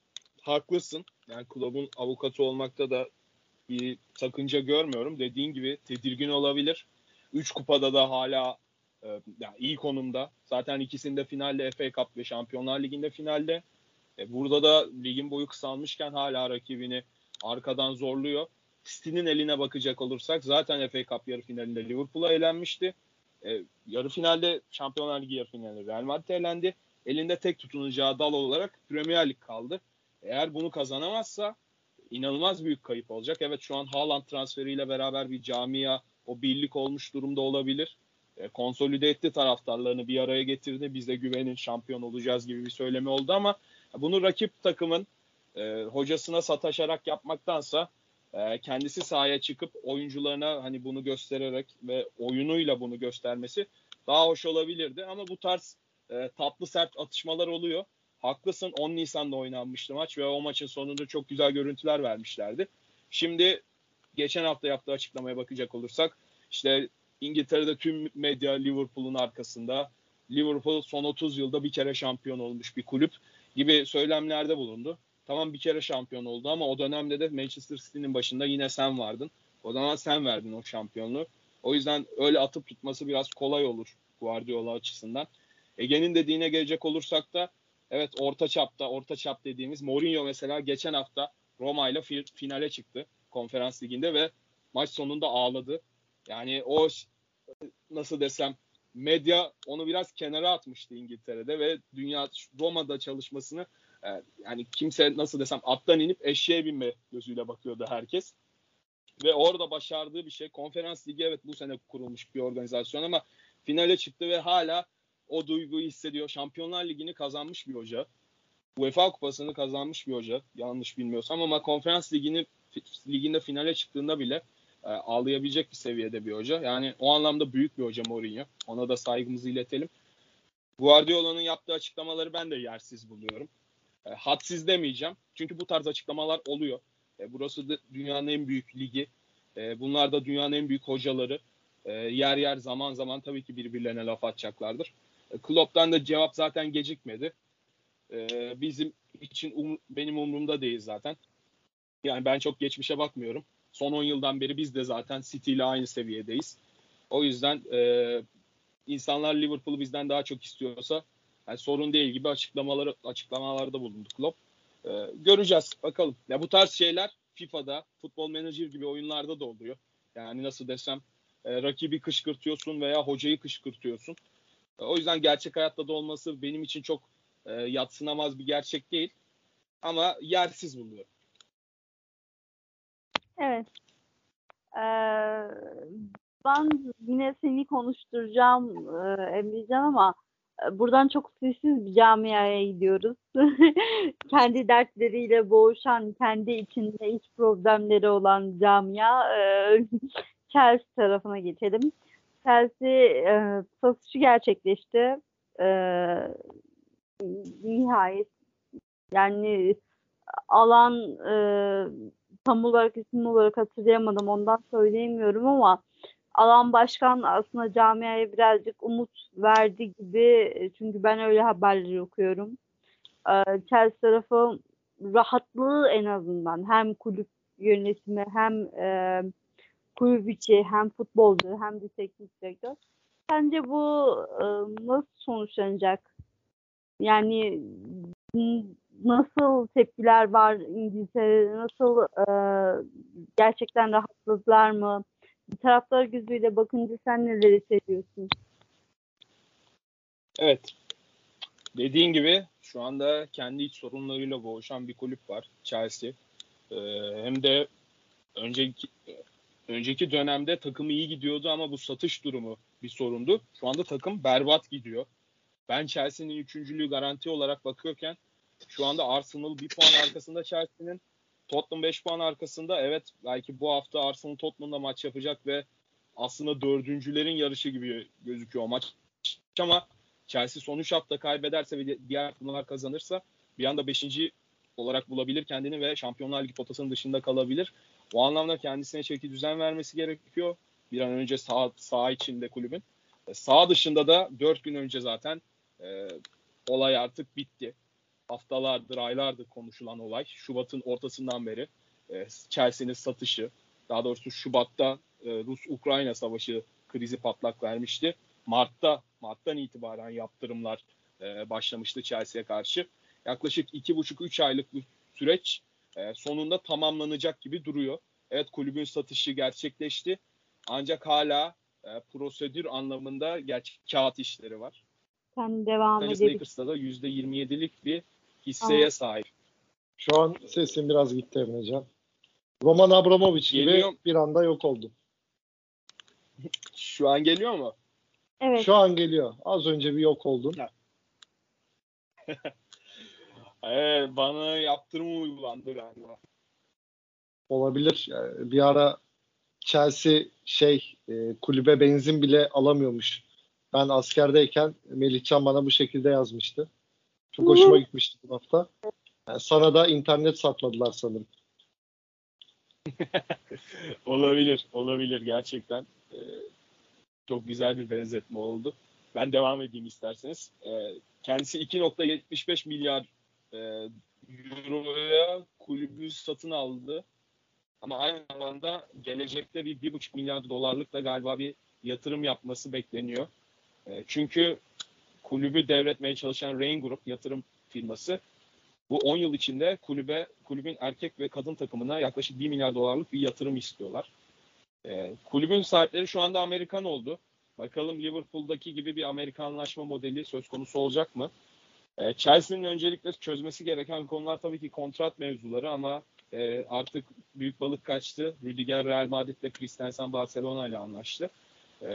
haklısın. Yani kulübün avukatı olmakta da bir sakınca görmüyorum. Dediğin gibi tedirgin olabilir. Üç kupada da hala e, yani iyi konumda. Zaten ikisinde finalde FA Cup ve Şampiyonlar Ligi'nde finalde. E, burada da ligin boyu kısalmışken hala rakibini arkadan zorluyor. City'nin eline bakacak olursak zaten FA Cup yarı finalinde Liverpool'a elenmişti. E, yarı finalde Şampiyonlar Ligi yarı finalinde Real Madrid elendi. Elinde tek tutunacağı dal olarak Premier Lig kaldı. Eğer bunu kazanamazsa inanılmaz büyük kayıp olacak. Evet şu an Haaland transferiyle beraber bir camia o birlik olmuş durumda olabilir. E, konsolide etti taraftarlarını bir araya getirdi. Biz de güvenin şampiyon olacağız gibi bir söylemi oldu ama bunu rakip takımın e, hocasına sataşarak yapmaktansa e, kendisi sahaya çıkıp oyuncularına hani bunu göstererek ve oyunuyla bunu göstermesi daha hoş olabilirdi. Ama bu tarz e, tatlı sert atışmalar oluyor. Haklısın 10 Nisan'da oynanmıştı maç ve o maçın sonunda çok güzel görüntüler vermişlerdi. Şimdi geçen hafta yaptığı açıklamaya bakacak olursak işte İngiltere'de tüm medya Liverpool'un arkasında. Liverpool son 30 yılda bir kere şampiyon olmuş bir kulüp gibi söylemlerde bulundu. Tamam bir kere şampiyon oldu ama o dönemde de Manchester City'nin başında yine sen vardın. O zaman sen verdin o şampiyonluğu. O yüzden öyle atıp tutması biraz kolay olur Guardiola açısından. Ege'nin dediğine gelecek olursak da evet orta çapta, orta çap dediğimiz Mourinho mesela geçen hafta Roma ile finale çıktı konferans liginde ve maç sonunda ağladı. Yani o nasıl desem medya onu biraz kenara atmıştı İngiltere'de ve dünya Roma'da çalışmasını e, yani kimse nasıl desem attan inip eşeğe binme gözüyle bakıyordu herkes. Ve orada başardığı bir şey. Konferans Ligi evet bu sene kurulmuş bir organizasyon ama finale çıktı ve hala o duyguyu hissediyor. Şampiyonlar Ligi'ni kazanmış bir hoca. UEFA Kupası'nı kazanmış bir hoca. Yanlış bilmiyorsam ama Konferans Ligi'ni liginde finale çıktığında bile e, ağlayabilecek bir seviyede bir hoca. Yani o anlamda büyük bir hoca Mourinho. Ona da saygımızı iletelim. Guardiola'nın yaptığı açıklamaları ben de yersiz buluyorum. E, hadsiz demeyeceğim. Çünkü bu tarz açıklamalar oluyor. E, burası da dünyanın en büyük ligi. E, bunlar da dünyanın en büyük hocaları. E, yer yer zaman zaman tabii ki birbirlerine laf atacaklardır. E, Klopp'tan da cevap zaten gecikmedi. E, bizim için um, benim umurumda değil zaten. Yani ben çok geçmişe bakmıyorum. Son 10 yıldan beri biz de zaten City ile aynı seviyedeyiz. O yüzden e, insanlar Liverpool'u bizden daha çok istiyorsa yani sorun değil gibi açıklamaları açıklamalarda bulundu Klopp. E, göreceğiz bakalım. Ya bu tarz şeyler FIFA'da, Futbol Manager gibi oyunlarda da oluyor. Yani nasıl desem e, rakibi kışkırtıyorsun veya hocayı kışkırtıyorsun. E, o yüzden gerçek hayatta da olması benim için çok e, yatsınamaz bir gerçek değil. Ama yersiz buluyorum. Evet. Ee, ben yine seni konuşturacağım e, Emrecan ama e, buradan çok sessiz bir camiaya gidiyoruz. kendi dertleriyle boğuşan, kendi içinde iç problemleri olan camia e, Chelsea tarafına geçelim. Chelsea e, satışı gerçekleşti. E, nihayet yani alan e, tam olarak isim olarak hatırlayamadım ondan söyleyemiyorum ama alan başkan aslında camiaya birazcık umut verdi gibi çünkü ben öyle haberleri okuyorum. Ee, Chelsea tarafı rahatlığı en azından hem kulüp yönetimi hem e, kulüp içi hem futbolcu hem de teknik direktör. Sence bu e, nasıl sonuçlanacak? Yani nasıl tepkiler var İngiltere'de? Nasıl e, gerçekten rahatladılar mı? Bir taraftar gözüyle bakınca sen neler hissediyorsun? Evet. Dediğin gibi şu anda kendi iç sorunlarıyla boğuşan bir kulüp var. Chelsea. Ee, hem de önceki önceki dönemde takım iyi gidiyordu ama bu satış durumu bir sorundu. Şu anda takım berbat gidiyor. Ben Chelsea'nin üçüncülüğü garanti olarak bakıyorken şu anda Arsenal bir puan arkasında Chelsea'nin. Tottenham 5 puan arkasında. Evet belki bu hafta Arsenal Tottenham'da maç yapacak ve aslında dördüncülerin yarışı gibi gözüküyor maç. Ama Chelsea son 3 hafta kaybederse ve diğer turnuvalar kazanırsa bir anda 5. olarak bulabilir kendini ve Şampiyonlar Ligi potasının dışında kalabilir. O anlamda kendisine çeki düzen vermesi gerekiyor. Bir an önce sağ, sağ içinde kulübün. E, sağ dışında da 4 gün önce zaten e, olay artık bitti. Haftalardır, aylardır konuşulan olay. Şubat'ın ortasından beri e, Chelsea'nin satışı, daha doğrusu Şubat'ta e, Rus-Ukrayna savaşı krizi patlak vermişti. Mart'ta, Mart'tan itibaren yaptırımlar e, başlamıştı Chelsea'ye karşı. Yaklaşık 2,5-3 aylık bir süreç e, sonunda tamamlanacak gibi duruyor. Evet kulübün satışı gerçekleşti. Ancak hala e, prosedür anlamında gerçek kağıt işleri var. Sen devam edelim. Lakers'ta da %27'lik bir hisseye Aa. sahip. Şu an sesin biraz gitti Emrecan. Roman Abramovich gibi geliyor. bir anda yok oldu. Şu an geliyor mu? Evet. Şu an geliyor. Az önce bir yok oldun. evet, bana yaptırım uygulandı galiba. Olabilir. Yani bir ara Chelsea şey e, kulübe benzin bile alamıyormuş. Ben askerdeyken Melihcan bana bu şekilde yazmıştı. Çok hoşuma gitmişti bu hafta. Yani sana da internet satmadılar sanırım. olabilir, olabilir gerçekten. Ee, çok güzel bir benzetme oldu. Ben devam edeyim isterseniz. Ee, kendisi 2.75 milyar e, euroya kulübü satın aldı. Ama aynı zamanda gelecekte bir 1.5 milyar dolarlık da galiba bir yatırım yapması bekleniyor. E, çünkü kulübü devretmeye çalışan Rain Group yatırım firması bu 10 yıl içinde kulübe kulübün erkek ve kadın takımına yaklaşık 1 milyar dolarlık bir yatırım istiyorlar. E, kulübün sahipleri şu anda Amerikan oldu. Bakalım Liverpool'daki gibi bir Amerikanlaşma modeli söz konusu olacak mı? E, Chelsea'nin öncelikle çözmesi gereken konular tabii ki kontrat mevzuları ama e, artık büyük balık kaçtı. Rüdiger Real Madrid'le Christensen Barcelona ile anlaştı. E,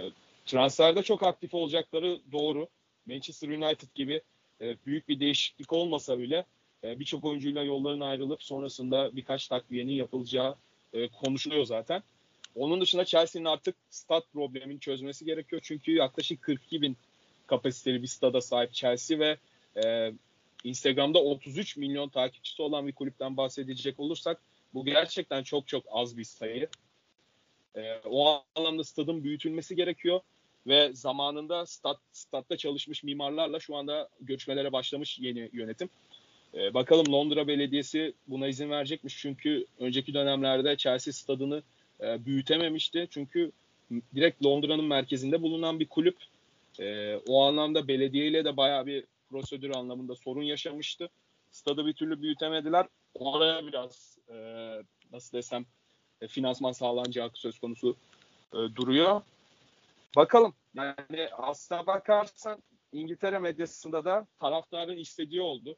transferde çok aktif olacakları doğru. Manchester United gibi e, büyük bir değişiklik olmasa bile e, birçok oyuncuyla yolların ayrılıp sonrasında birkaç takviyenin yapılacağı e, konuşuluyor zaten. Onun dışında Chelsea'nin artık stat problemini çözmesi gerekiyor. Çünkü yaklaşık 42 bin kapasiteli bir stada sahip Chelsea ve e, Instagram'da 33 milyon takipçisi olan bir kulüpten bahsedecek olursak bu gerçekten çok çok az bir sayı. E, o anlamda stadın büyütülmesi gerekiyor ve zamanında stat, statta çalışmış mimarlarla şu anda görüşmelere başlamış yeni yönetim. E, bakalım Londra Belediyesi buna izin verecekmiş çünkü önceki dönemlerde Chelsea stadını e, büyütememişti. Çünkü direkt Londra'nın merkezinde bulunan bir kulüp. E, o anlamda belediyeyle de bayağı bir prosedür anlamında sorun yaşamıştı. Stadı bir türlü büyütemediler. Oraya biraz e, nasıl desem e, finansman sağlanacağı söz konusu e, duruyor. Bakalım. Yani aslına bakarsan İngiltere medyasında da taraftarın istediği oldu.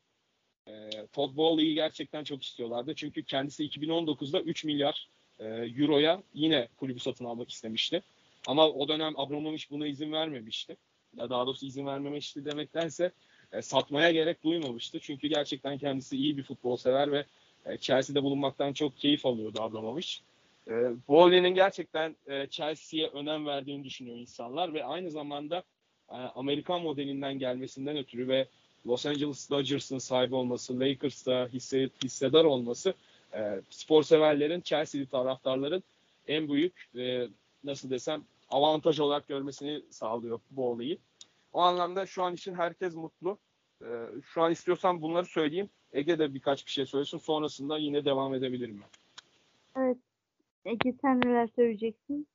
E, Todd Bowley'i gerçekten çok istiyorlardı. Çünkü kendisi 2019'da 3 milyar e, euroya yine kulübü satın almak istemişti. Ama o dönem Abramovich buna izin vermemişti. Ya daha doğrusu izin vermemişti demektense e, satmaya gerek duymamıştı. Çünkü gerçekten kendisi iyi bir futbol sever ve e, Chelsea'de bulunmaktan çok keyif alıyordu Abramovich. E, Bowley'nin gerçekten e, Chelsea'ye önem verdiğini düşünüyor insanlar ve aynı zamanda e, Amerikan modelinden gelmesinden ötürü ve Los Angeles Dodgers'ın sahibi olması, Lakers'ta hisse, hissedar olması e, spor severlerin, Chelsea'li taraftarların en büyük e, nasıl desem avantaj olarak görmesini sağlıyor bu olayı. O anlamda şu an için herkes mutlu. E, şu an istiyorsan bunları söyleyeyim. Ege de birkaç bir şey söylesin. Sonrasında yine devam edebilirim ben. Evet. Ege sen neler söyleyeceksin?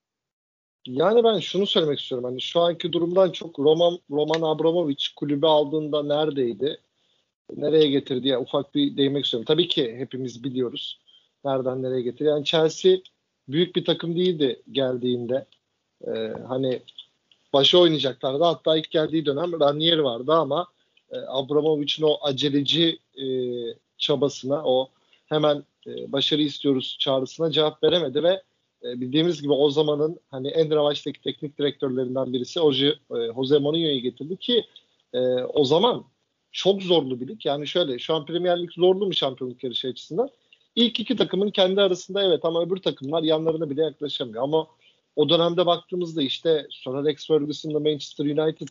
Yani ben şunu söylemek istiyorum. Hani şu anki durumdan çok Roman Roman Abramovich kulübü aldığında neredeydi? Nereye getirdi? Yani ufak bir değinmek istiyorum. Tabii ki hepimiz biliyoruz. Nereden nereye getirdi. Yani Chelsea büyük bir takım değildi geldiğinde. Ee, hani başı oynayacaklardı. Hatta ilk geldiği dönem Ranier vardı ama e, Abramovich'in o aceleci e, çabasına, o hemen e, başarı istiyoruz çağrısına cevap veremedi ve e, bildiğimiz gibi o zamanın hani en revaçtaki teknik direktörlerinden birisi Jose, e, Jose Mourinho'yu getirdi ki e, o zaman çok zorlu bir lig. Yani şöyle şu an Premier Lig zorlu mu şampiyonluk yarışı açısından? İlk iki takımın kendi arasında evet ama öbür takımlar yanlarına bile yaklaşamıyor. Ama o dönemde baktığımızda işte Sir Alex Ferguson'la Manchester United,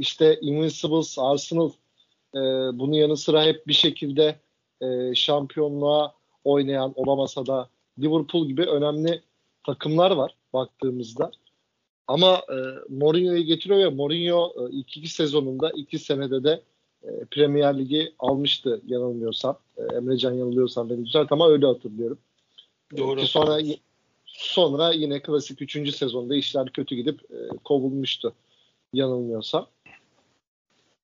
işte Invincibles, Arsenal e, bunun yanı sıra hep bir şekilde e, şampiyonluğa oynayan olamasa da Liverpool gibi önemli takımlar var baktığımızda. Ama e, Mourinho'yu getiriyor ve Mourinho e, ilk iki sezonunda iki senede de e, Premier Ligi almıştı yanılmıyorsam. E, Emrecan yanılıyorsam beni düzelt ama öyle hatırlıyorum. Doğru. Ki sonra sonra yine klasik 3. sezonda işler kötü gidip e, kovulmuştu yanılmıyorsam.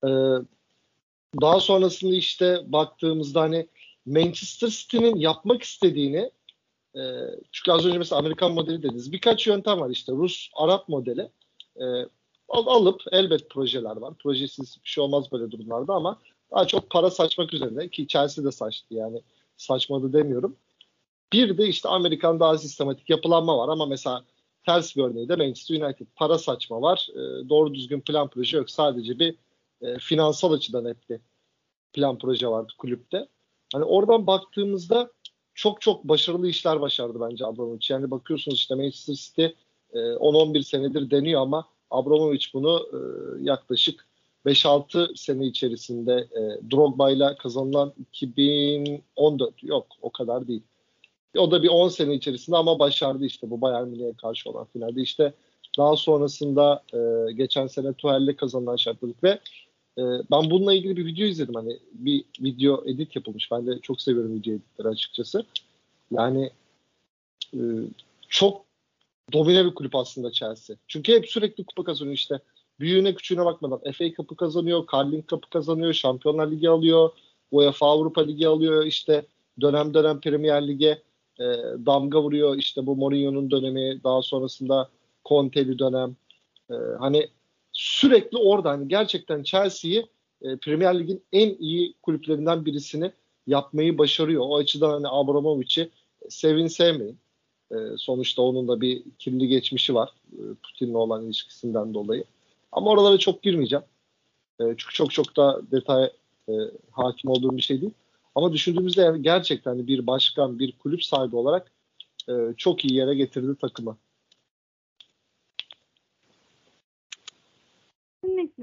E, daha sonrasında işte baktığımızda hani Manchester City'nin yapmak istediğini e, çünkü az önce mesela Amerikan modeli dediniz. Birkaç yöntem var işte. Rus, Arap modeli. E, al, alıp elbet projeler var. Projesiz bir şey olmaz böyle durumlarda ama daha çok para saçmak üzerine ki Chelsea de saçtı yani saçmadı demiyorum. Bir de işte Amerikan daha sistematik yapılanma var ama mesela ters bir örneği de Manchester United. Para saçma var. E, doğru düzgün plan proje yok. Sadece bir e, finansal açıdan hep bir plan proje vardı kulüpte. Hani oradan baktığımızda çok çok başarılı işler başardı bence Abramovich. Yani bakıyorsunuz işte Manchester City e, 10-11 senedir deniyor ama Abramovich bunu e, yaklaşık 5-6 sene içerisinde e, Drogba ile kazanılan 2014 yok o kadar değil. O da bir 10 sene içerisinde ama başardı işte bu Bayern Münih'e karşı olan finalde. İşte daha sonrasında e, geçen sene Tuhel'le kazanılan şampiyonluk ve e, ben bununla ilgili bir video izledim. Hani bir video edit yapılmış. Ben de çok seviyorum video editleri açıkçası. Yani e, çok domine bir kulüp aslında Chelsea. Çünkü hep sürekli kupa kazanıyor işte. Büyüğüne küçüğüne bakmadan FA Cup'ı kazanıyor, Carling Cup'ı kazanıyor, Şampiyonlar Ligi alıyor, UEFA Avrupa Ligi alıyor, işte dönem dönem Premier Lig'e e, damga vuruyor. İşte bu Mourinho'nun dönemi, daha sonrasında Conte'li dönem. E, hani sürekli orada hani gerçekten Chelsea'yi e, Premier Lig'in en iyi kulüplerinden birisini yapmayı başarıyor. O açıdan hani Abramovich'i sevin sevmeyin. E, sonuçta onun da bir kirli geçmişi var. E, Putin'le olan ilişkisinden dolayı. Ama oralara çok girmeyeceğim. E, çünkü çok çok da detay e, hakim olduğum bir şey değil. Ama düşündüğümüzde yani gerçekten bir başkan, bir kulüp sahibi olarak e, çok iyi yere getirdi takımı.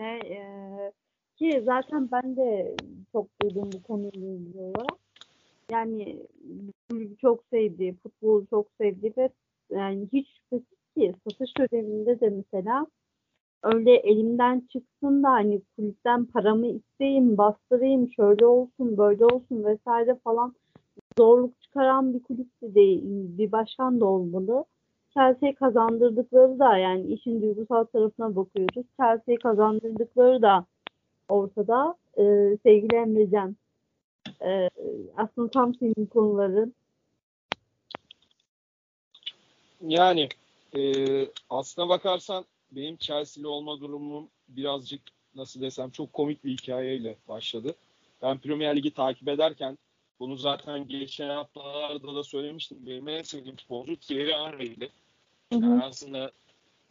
Kesinlikle. Ee, ki zaten ben de çok duydum bu konuyla ilgili olarak. Yani kulübü çok sevdi, futbolu çok sevdi ve yani hiç şüphesiz ki satış döneminde de mesela öyle elimden çıksın da hani kulüpten paramı isteyeyim, bastırayım, şöyle olsun, böyle olsun vesaire falan zorluk çıkaran bir kulüp de değil, bir başkan da olmalı. Chelsea'ye kazandırdıkları da yani işin duygusal tarafına bakıyoruz. Chelsea'ye kazandırdıkları da ortada. Ee, sevgili Emrecan. Ee, aslında tam senin konuların. Yani e, aslına bakarsan benim Chelsea'li olma durumum birazcık nasıl desem çok komik bir hikayeyle başladı. Ben Premier Ligi takip ederken bunu zaten geçen haftalarda da söylemiştim. Benim en sevdiğim futbolcu Thierry Henry'di. Yani aslında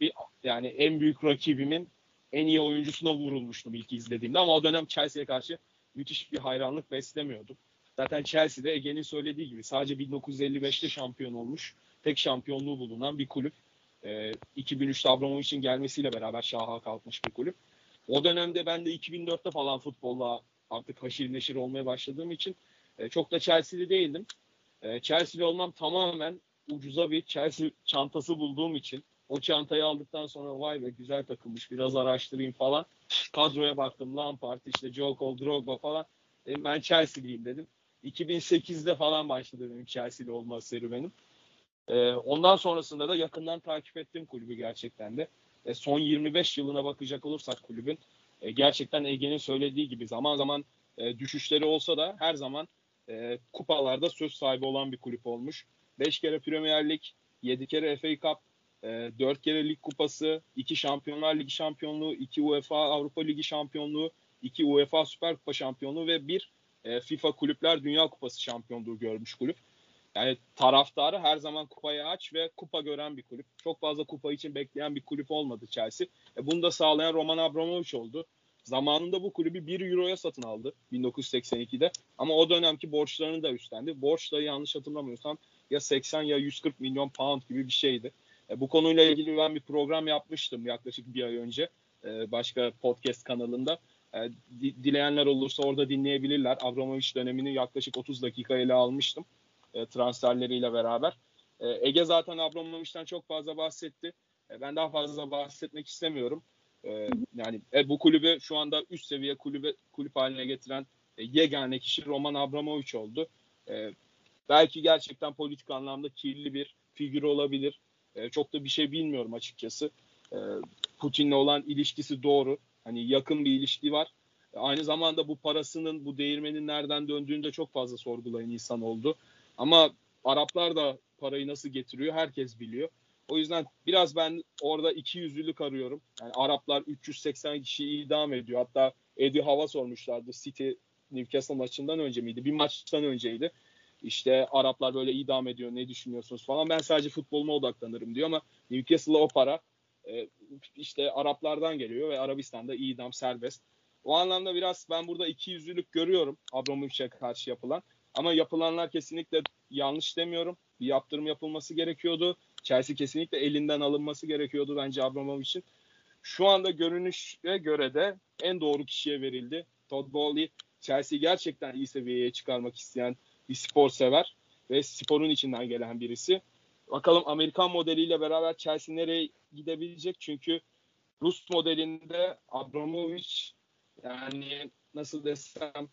bir yani en büyük rakibimin en iyi oyuncusuna vurulmuştum ilk izlediğimde ama o dönem Chelsea'ye karşı müthiş bir hayranlık beslemiyordum. Zaten Chelsea'de Ege'nin söylediği gibi sadece 1955'te şampiyon olmuş, tek şampiyonluğu bulunan bir kulüp. Ee, 2003'te Abramovich'in gelmesiyle beraber şaha kalkmış bir kulüp. O dönemde ben de 2004'te falan futbolla artık haşir neşir olmaya başladığım için e, çok da Chelsea'li değildim. E, Chelsea'li olmam tamamen ucuza bir Chelsea çantası bulduğum için o çantayı aldıktan sonra vay be güzel takılmış biraz araştırayım falan. Kadroya baktım Lampard işte Joe Cole, Drogba falan. E, ben Chelsea'liyim dedim. 2008'de falan başladı benim Chelsea'li olma serüvenim. E, ondan sonrasında da yakından takip ettim kulübü gerçekten de. E, son 25 yılına bakacak olursak kulübün e, gerçekten Ege'nin söylediği gibi zaman zaman e, düşüşleri olsa da her zaman e, kupalarda söz sahibi olan bir kulüp olmuş. 5 kere Premier Lig, 7 kere FA Cup, e, 4 kere Lig Kupası, 2 Şampiyonlar Ligi şampiyonluğu, 2 UEFA Avrupa Ligi şampiyonluğu, 2 UEFA Süper Kupa şampiyonluğu ve 1 e, FIFA Kulüpler Dünya Kupası şampiyonluğu görmüş kulüp. Yani taraftarı her zaman kupaya aç ve kupa gören bir kulüp. Çok fazla kupa için bekleyen bir kulüp olmadı Chelsea. E, bunu da sağlayan Roman Abramovich oldu. Zamanında bu kulübü 1 euroya satın aldı 1982'de. Ama o dönemki borçlarını da üstlendi. Borç da yanlış hatırlamıyorsam ya 80 ya 140 milyon pound gibi bir şeydi. E, bu konuyla ilgili ben bir program yapmıştım yaklaşık bir ay önce. E, başka podcast kanalında. E, dileyenler olursa orada dinleyebilirler. Abramovich dönemini yaklaşık 30 dakika ele almıştım. E, transferleriyle beraber. E, Ege zaten Abramovich'ten çok fazla bahsetti. E, ben daha fazla bahsetmek istemiyorum. E, yani e, bu kulübü şu anda üst seviye kulübe kulüp haline getiren e, yegane kişi Roman Abramovich oldu. E, belki gerçekten politik anlamda kirli bir figür olabilir. E, çok da bir şey bilmiyorum açıkçası. E, Putin'le olan ilişkisi doğru. Hani yakın bir ilişki var. E, aynı zamanda bu parasının, bu değirmenin nereden döndüğünü de çok fazla sorgulayan insan oldu. Ama Araplar da parayı nasıl getiriyor herkes biliyor. O yüzden biraz ben orada iki yüzlülük arıyorum. Yani Araplar 380 kişiyi idam ediyor. Hatta Eddie Hava sormuşlardı City Newcastle maçından önce miydi? Bir maçtan önceydi. İşte Araplar böyle idam ediyor ne düşünüyorsunuz falan. Ben sadece futboluma odaklanırım diyor ama Newcastle'a o para e, işte Araplardan geliyor ve Arabistan'da idam serbest. O anlamda biraz ben burada iki yüzlülük görüyorum Abramovich'e karşı yapılan. Ama yapılanlar kesinlikle yanlış demiyorum. Bir yaptırım yapılması gerekiyordu. Chelsea kesinlikle elinden alınması gerekiyordu bence Abramovich'in. Şu anda görünüşe göre de en doğru kişiye verildi. Todd Bowley Chelsea gerçekten iyi seviyeye çıkarmak isteyen bir spor sever ve sporun içinden gelen birisi. Bakalım Amerikan modeliyle beraber Chelsea nereye gidebilecek? Çünkü Rus modelinde Abramovich yani nasıl desem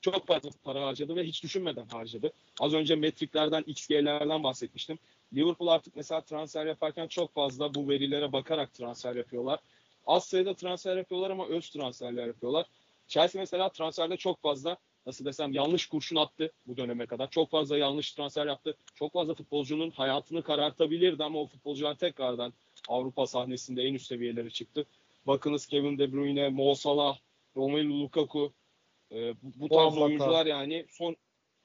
çok fazla para harcadı ve hiç düşünmeden harcadı. Az önce metriklerden, XG'lerden bahsetmiştim. Liverpool artık mesela transfer yaparken çok fazla bu verilere bakarak transfer yapıyorlar. Az sayıda transfer yapıyorlar ama öz transferler yapıyorlar. Chelsea mesela transferde çok fazla nasıl desem yanlış kurşun attı bu döneme kadar. Çok fazla yanlış transfer yaptı. Çok fazla futbolcunun hayatını karartabilirdi ama o futbolcular tekrardan Avrupa sahnesinde en üst seviyelere çıktı. Bakınız Kevin De Bruyne, Mo Salah, Romelu Lukaku e, bu, tarz oyuncular yani son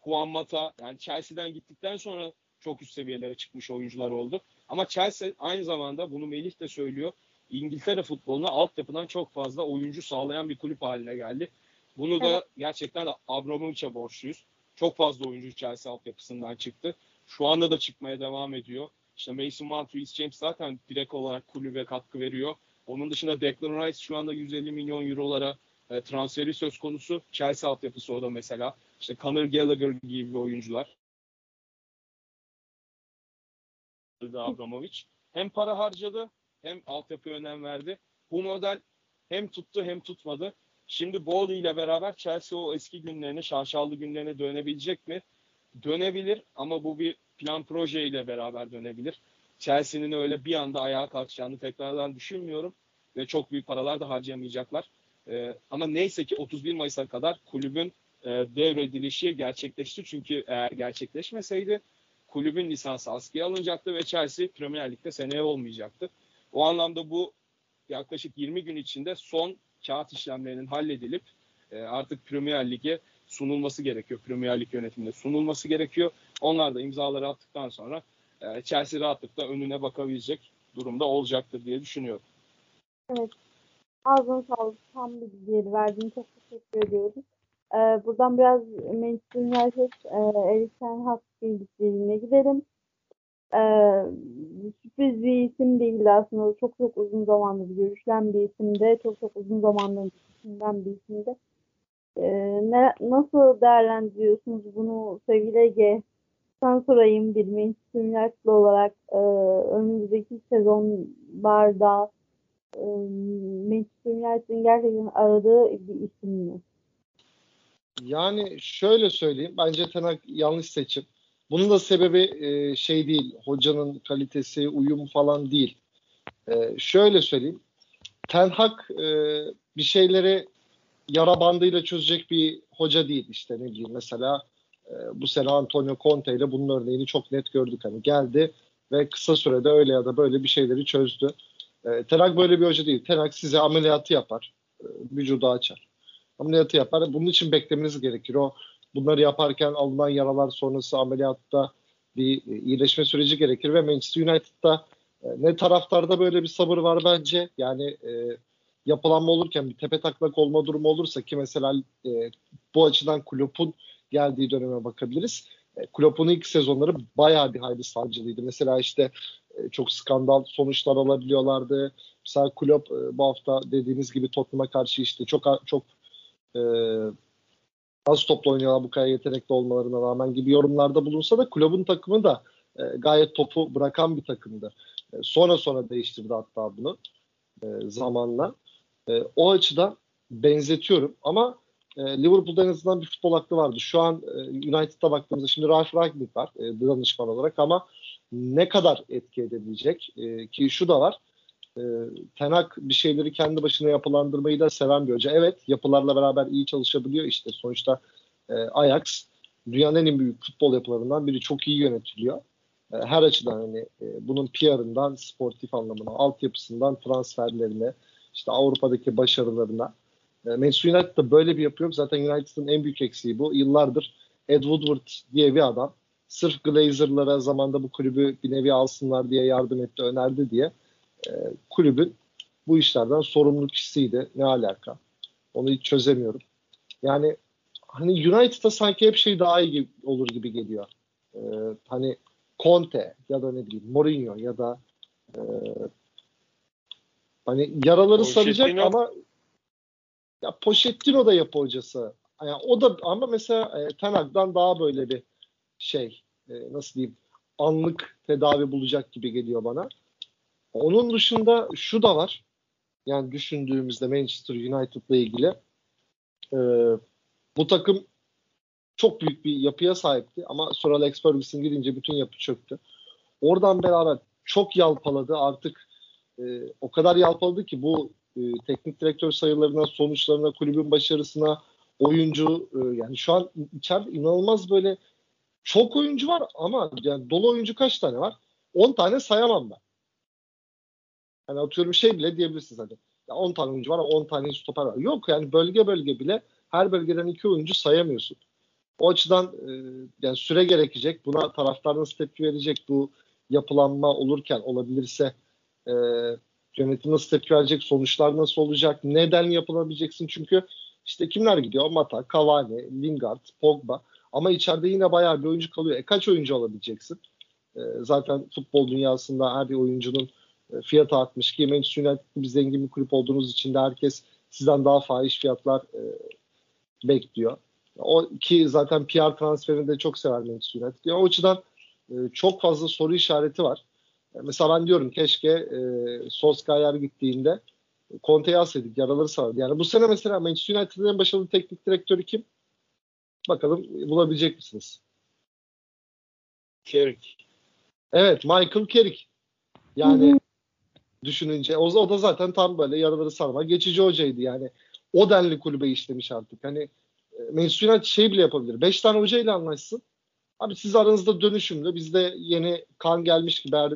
Juan Mata yani Chelsea'den gittikten sonra çok üst seviyelere çıkmış oyuncular oldu. Ama Chelsea aynı zamanda bunu Melih de söylüyor. İngiltere futboluna altyapıdan çok fazla oyuncu sağlayan bir kulüp haline geldi. Bunu da gerçekten Abramovich'e borçluyuz. Çok fazla oyuncu Chelsea altyapısından çıktı. Şu anda da çıkmaya devam ediyor. İşte Mason Mount, Reece James zaten direkt olarak kulübe katkı veriyor. Onun dışında Declan Rice şu anda 150 milyon eurolara e, transferi söz konusu. Chelsea altyapısı o da mesela. İşte Conor Gallagher gibi oyuncular. Abramovich. Hem para harcadı hem altyapıya önem verdi. Bu model hem tuttu hem tutmadı. Şimdi Bowley ile beraber Chelsea o eski günlerine, şaşalı günlerine dönebilecek mi? Dönebilir ama bu bir plan proje ile beraber dönebilir. Chelsea'nin öyle bir anda ayağa kalkacağını tekrardan düşünmüyorum ve çok büyük paralar da harcayamayacaklar. Ee, ama neyse ki 31 Mayıs'a kadar kulübün e, devredilişi gerçekleşti. Çünkü eğer gerçekleşmeseydi kulübün lisansı askıya alınacaktı ve Chelsea Premier Lig'de seneye olmayacaktı. O anlamda bu yaklaşık 20 gün içinde son kağıt işlemlerinin halledilip e, artık Premier Lig'e sunulması gerekiyor. Premier Lig yönetiminde sunulması gerekiyor. Onlar da imzaları attıktan sonra e, Chelsea rahatlıkla önüne bakabilecek durumda olacaktır diye düşünüyorum. Evet. Ağzına sağlık. Tam bir bilgileri verdiğin çok teşekkür ediyoruz. Ee, buradan biraz Manchester United, e, Erik Ten Hag bilgilerine gidelim. Ee, sürpriz bir isim değildi aslında. Çok çok uzun zamandır görüşülen bir isimde. Çok çok uzun zamandır düşünülen bir isimde. Ee, ne, nasıl değerlendiriyorsunuz bunu sevgili Ege? Sen sorayım bir Manchester United olarak e, önümüzdeki sezonlarda e, Manchester United'in gerçekten aradığı bir isim mi? Yani şöyle söyleyeyim. Bence Ten Hag yanlış seçim. Bunun da sebebi e, şey değil. Hocanın kalitesi, uyum falan değil. E, şöyle söyleyeyim. Ten Hag e, bir şeyleri yara bandıyla çözecek bir hoca değil. İşte ne bileyim mesela e, bu sene Antonio Conte ile bunun örneğini çok net gördük. Hani geldi ve kısa sürede öyle ya da böyle bir şeyleri çözdü. E, Ten Hag böyle bir hoca değil. Ten Hag size ameliyatı yapar. E, vücudu açar. Ameliyatı yapar. Bunun için beklemeniz gerekir. O bunları yaparken alınan yaralar sonrası ameliyatta bir iyileşme süreci gerekir ve Manchester United'da e, ne taraftarda böyle bir sabır var bence. Yani e, yapılanma olurken bir tepe taklak olma durumu olursa ki mesela e, bu açıdan Klopp'un geldiği döneme bakabiliriz. E, Klopp'un ilk sezonları bayağı bir hayli sancılıydı. Mesela işte e, çok skandal sonuçlar alabiliyorlardı. Mesela Klopp e, bu hafta dediğiniz gibi Tottenham'a karşı işte çok çok e, az topla oynuyorlar bu kadar yetenekli olmalarına rağmen gibi yorumlarda bulunsa da kulübün takımı da e, gayet topu bırakan bir takımdı. E, sonra sonra değiştirdi hatta bunu e, zamanla. E, o açıdan benzetiyorum ama e, Liverpool'da en azından bir futbol aklı vardı. Şu an e, United'a baktığımızda şimdi Ralf Ragnick var e, danışman olarak ama ne kadar etki edebilecek e, ki şu da var e, Tenak bir şeyleri kendi başına yapılandırmayı da seven bir hoca. Evet yapılarla beraber iyi çalışabiliyor işte sonuçta e, Ajax dünyanın en büyük futbol yapılarından biri çok iyi yönetiliyor. E, her açıdan hani e, bunun PR'ından sportif anlamına, altyapısından transferlerine, işte Avrupa'daki başarılarına. E, Manchester United'da böyle bir yapı yok. Zaten United'ın en büyük eksiği bu. Yıllardır Ed Woodward diye bir adam sırf Glazer'lara zamanda bu kulübü bir nevi alsınlar diye yardım etti, önerdi diye e, kulübün bu işlerden sorumlu kişisiydi. Ne alaka? Onu hiç çözemiyorum. Yani hani United'da sanki hep şey daha iyi gibi, olur gibi geliyor. E, hani Conte ya da ne bileyim Mourinho ya da e, hani yaraları Pochettino. saracak ama ya Pochettino da yapı hocası. Yani o da ama mesela e, Ten daha böyle bir şey e, nasıl diyeyim anlık tedavi bulacak gibi geliyor bana. Onun dışında şu da var. Yani düşündüğümüzde Manchester United'la ilgili e, bu takım çok büyük bir yapıya sahipti ama sonra Alex Ferguson gidince bütün yapı çöktü. Oradan beraber çok yalpaladı. Artık e, o kadar yalpaladı ki bu e, teknik direktör sayılarına, sonuçlarına, kulübün başarısına, oyuncu e, yani şu an içeride inanılmaz böyle çok oyuncu var ama yani dolu oyuncu kaç tane var? 10 tane sayamam ben. Hani atıyorum şey bile diyebilirsiniz hani. Ya 10 tane oyuncu var 10 tane stoper var. Yok yani bölge bölge bile her bölgeden iki oyuncu sayamıyorsun. O açıdan e, yani süre gerekecek. Buna taraftar nasıl tepki verecek bu yapılanma olurken olabilirse e, yönetim nasıl tepki verecek, sonuçlar nasıl olacak, neden yapılabileceksin çünkü işte kimler gidiyor? Mata, Cavani, Lingard, Pogba ama içeride yine bayağı bir oyuncu kalıyor. E kaç oyuncu alabileceksin? E, zaten futbol dünyasında her bir oyuncunun fiyat artmış ki Manchester United bir zengin bir kulüp olduğunuz için de herkes sizden daha fahiş fiyatlar e, bekliyor. O ki zaten PR transferini de çok sever Manchester United. Yani o açıdan e, çok fazla soru işareti var. E, mesela ben diyorum keşke e, Solskjaer gittiğinde Conte'yi alsaydık yaraları sarardı. Yani bu sene mesela Manchester United'ın en başarılı teknik direktörü kim? Bakalım bulabilecek misiniz? Carrick. Evet Michael Carrick. Yani düşününce. O, o da zaten tam böyle yaraları sarma geçici hocaydı yani. O denli kulübe işlemiş artık. Hani e, Manchester United şey bile yapabilir. Beş tane hocayla anlaşsın. Abi siz aranızda dönüşümlü. Bizde yeni kan gelmiş gibi her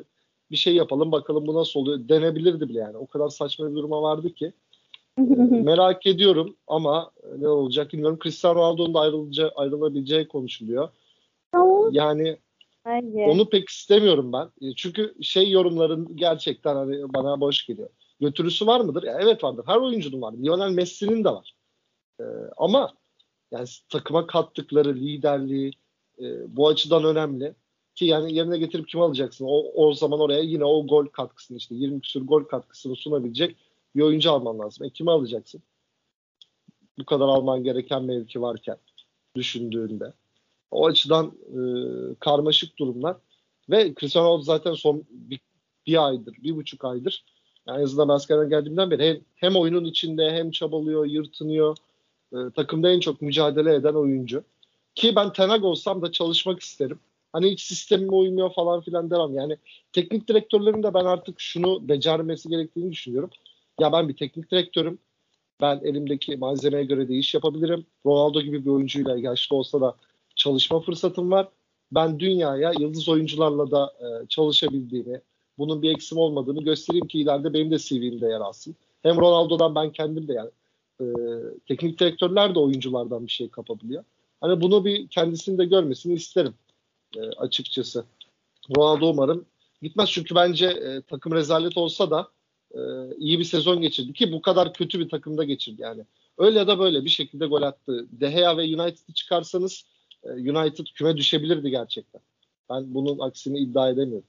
bir şey yapalım bakalım bu nasıl oluyor denebilirdi bile yani. O kadar saçma bir duruma vardı ki. Merak ediyorum ama ne olacak bilmiyorum. Cristiano Ronaldo'nun da ayrılacağı, ayrılabileceği konuşuluyor. Yani Bence. Onu pek istemiyorum ben. E, çünkü şey yorumların gerçekten hani bana boş geliyor. Götürüsü var mıdır? Ya evet vardır. Her oyuncunun var. Lionel Messi'nin de var. Ee, ama yani takıma kattıkları liderliği e, bu açıdan önemli. Ki yani yerine getirip kim alacaksın? O, o zaman oraya yine o gol katkısını işte 20 küsur gol katkısını sunabilecek bir oyuncu alman lazım. E kimi alacaksın? Bu kadar alman gereken mevki varken düşündüğünde. O açıdan e, karmaşık durumlar. Ve Cristiano Ronaldo zaten son bir, bir aydır, bir buçuk aydır yani en azından askerden geldiğimden beri hem, hem oyunun içinde hem çabalıyor, yırtınıyor. e, takımda en çok mücadele eden oyuncu. Ki ben Tenag olsam da çalışmak isterim. Hani hiç sistemime uymuyor falan filan demem. Yani teknik direktörlerin de ben artık şunu becermesi gerektiğini düşünüyorum. Ya ben bir teknik direktörüm. Ben elimdeki malzemeye göre de iş yapabilirim. Ronaldo gibi bir oyuncuyla yaşlı olsa da çalışma fırsatım var. Ben dünyaya yıldız oyuncularla da e, çalışabildiğimi, bunun bir eksim olmadığını göstereyim ki ileride benim de CV'mde yer alsın. Hem Ronaldo'dan ben kendim de yani e, teknik direktörler de oyunculardan bir şey kapabiliyor. Hani bunu bir kendisini de görmesini isterim e, açıkçası. Ronaldo umarım gitmez çünkü bence e, takım rezalet olsa da e, iyi bir sezon geçirdi ki bu kadar kötü bir takımda geçirdi yani. Öyle ya da böyle bir şekilde gol attı. De Gea ve United'ı çıkarsanız United küme düşebilirdi gerçekten. Ben bunun aksini iddia edemiyorum.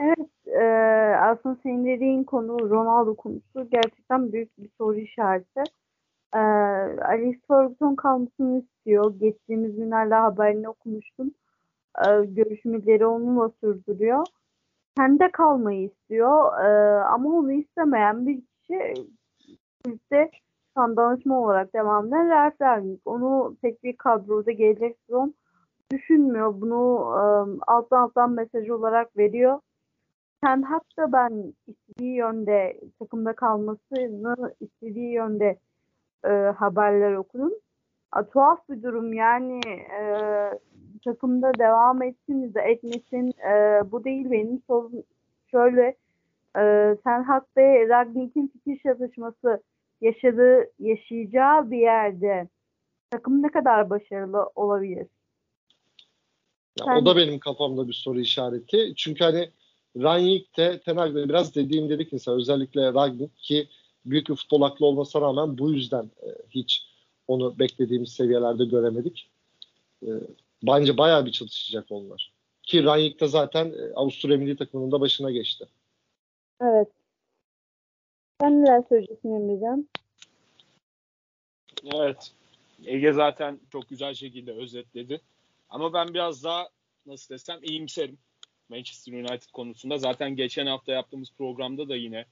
Evet, e, aslında senin dediğin konu Ronaldo konusu gerçekten büyük bir soru işareti. E, Alex Ferguson kalmasını istiyor. Geçtiğimiz günlerde haberini okumuştum. E, görüşmeleri onunla sürdürüyor. Kendi kalmayı istiyor. E, ama onu istemeyen bir kişi kulüpte şu an danışma olarak devam eden Ralf Rangnick. Onu tek bir kadroda gelecek sezon düşünmüyor. Bunu e, alttan alttan mesaj olarak veriyor. Ten Hag da ben istediği yönde takımda kalmasını istediği yönde e, haberler okudum. A, tuhaf bir durum yani e, takımda devam etsin de etmesin e, bu değil benim sorun. Şöyle e, Ten Hag ve Ragnik'in fikir çatışması yaşadığı, yaşayacağı bir yerde takım ne kadar başarılı olabilir? Ya, Sen... O da benim kafamda bir soru işareti. Çünkü hani Rangnick de Ten biraz dediğim dedik insan özellikle Rangnick ki büyük bir futbol aklı olmasına rağmen bu yüzden e, hiç onu beklediğimiz seviyelerde göremedik. E, bence bayağı bir çalışacak onlar. Ki Rangnick de zaten e, Avusturya milli takımının da başına geçti. Evet. Sen neler söyleyeceksin Emrecan? Evet. Ege zaten çok güzel şekilde özetledi. Ama ben biraz daha nasıl desem iyimserim. Manchester United konusunda. Zaten geçen hafta yaptığımız programda da yine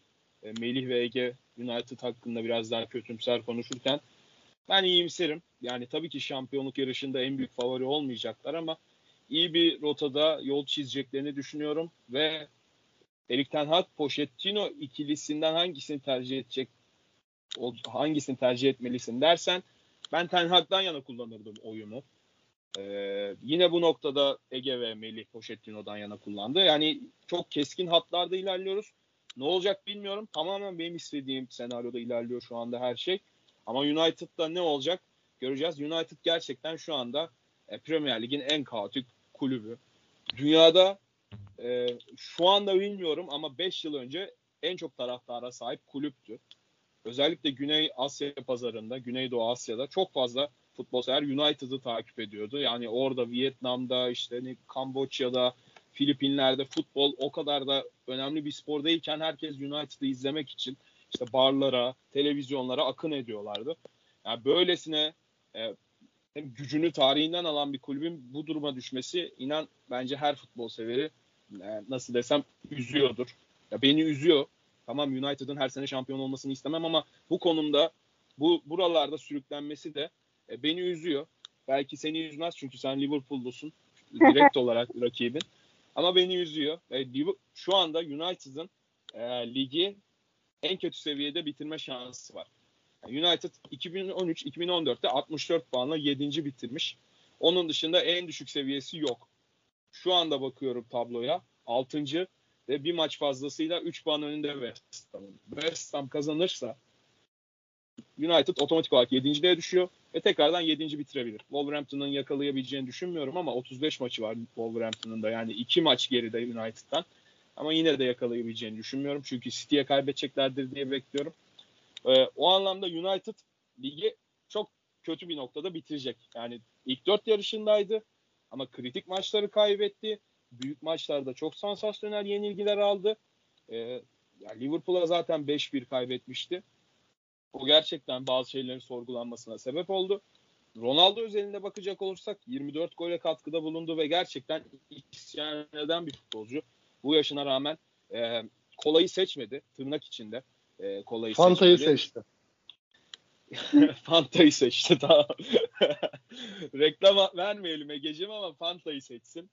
e, Melih ve Ege United hakkında biraz daha kötümser konuşurken ben iyimserim. Yani tabii ki şampiyonluk yarışında en büyük favori olmayacaklar ama iyi bir rotada yol çizeceklerini düşünüyorum ve Erik Ten Hag Pochettino ikilisinden hangisini tercih edecek hangisini tercih etmelisin dersen ben Ten Hag'dan yana kullanırdım oyunu. Ee, yine bu noktada Ege ve Melih Pochettino'dan yana kullandı. Yani çok keskin hatlarda ilerliyoruz. Ne olacak bilmiyorum. Tamamen benim istediğim senaryoda ilerliyor şu anda her şey. Ama United'da ne olacak göreceğiz. United gerçekten şu anda e, Premier Lig'in en kaotik kulübü. Dünyada e, şu anda bilmiyorum ama 5 yıl önce en çok taraftara sahip kulüptü. Özellikle Güney Asya pazarında, Güneydoğu Asya'da çok fazla futbol sever United'ı takip ediyordu. Yani orada Vietnam'da işte hani Kamboçya'da Filipinler'de futbol o kadar da önemli bir spor değilken herkes United'ı izlemek için işte barlara, televizyonlara akın ediyorlardı. Yani böylesine e, gücünü tarihinden alan bir kulübün bu duruma düşmesi inan bence her futbol severi e, nasıl desem üzüyordur. Ya beni üzüyor. Tamam United'ın her sene şampiyon olmasını istemem ama bu konumda bu buralarda sürüklenmesi de e, beni üzüyor. Belki seni üzmez çünkü sen Liverpool'lusun direkt olarak rakibin. Ama beni üzüyor. E, şu anda United'ın e, ligi en kötü seviyede bitirme şansı var. Yani United 2013-2014'te 64 puanla 7. bitirmiş. Onun dışında en düşük seviyesi yok. Şu anda bakıyorum tabloya 6. ve bir maç fazlasıyla 3 puan önünde West Ham. West Ham kazanırsa United otomatik olarak 7.liğe düşüyor ve tekrardan 7. bitirebilir. Wolverhampton'ın yakalayabileceğini düşünmüyorum ama 35 maçı var Wolverhampton'ın da yani 2 maç geride United'dan. Ama yine de yakalayabileceğini düşünmüyorum. Çünkü City'ye kaybedeceklerdir diye bekliyorum. Ee, o anlamda United ligi çok kötü bir noktada bitirecek. Yani ilk dört yarışındaydı ama kritik maçları kaybetti. Büyük maçlarda çok sansasyonel yenilgiler aldı. Yani Liverpool'a zaten 5-1 kaybetmişti. O gerçekten bazı şeylerin sorgulanmasına sebep oldu. Ronaldo özelinde bakacak olursak 24 gole katkıda bulundu ve gerçekten isyan eden bir futbolcu. Bu yaşına rağmen e, kolayı seçmedi tırnak içinde. E, kolayı Fanta'yı seçti. Fanta'yı seçti tamam. Reklam vermeyelim Ege'cim ama Fanta'yı seçsin.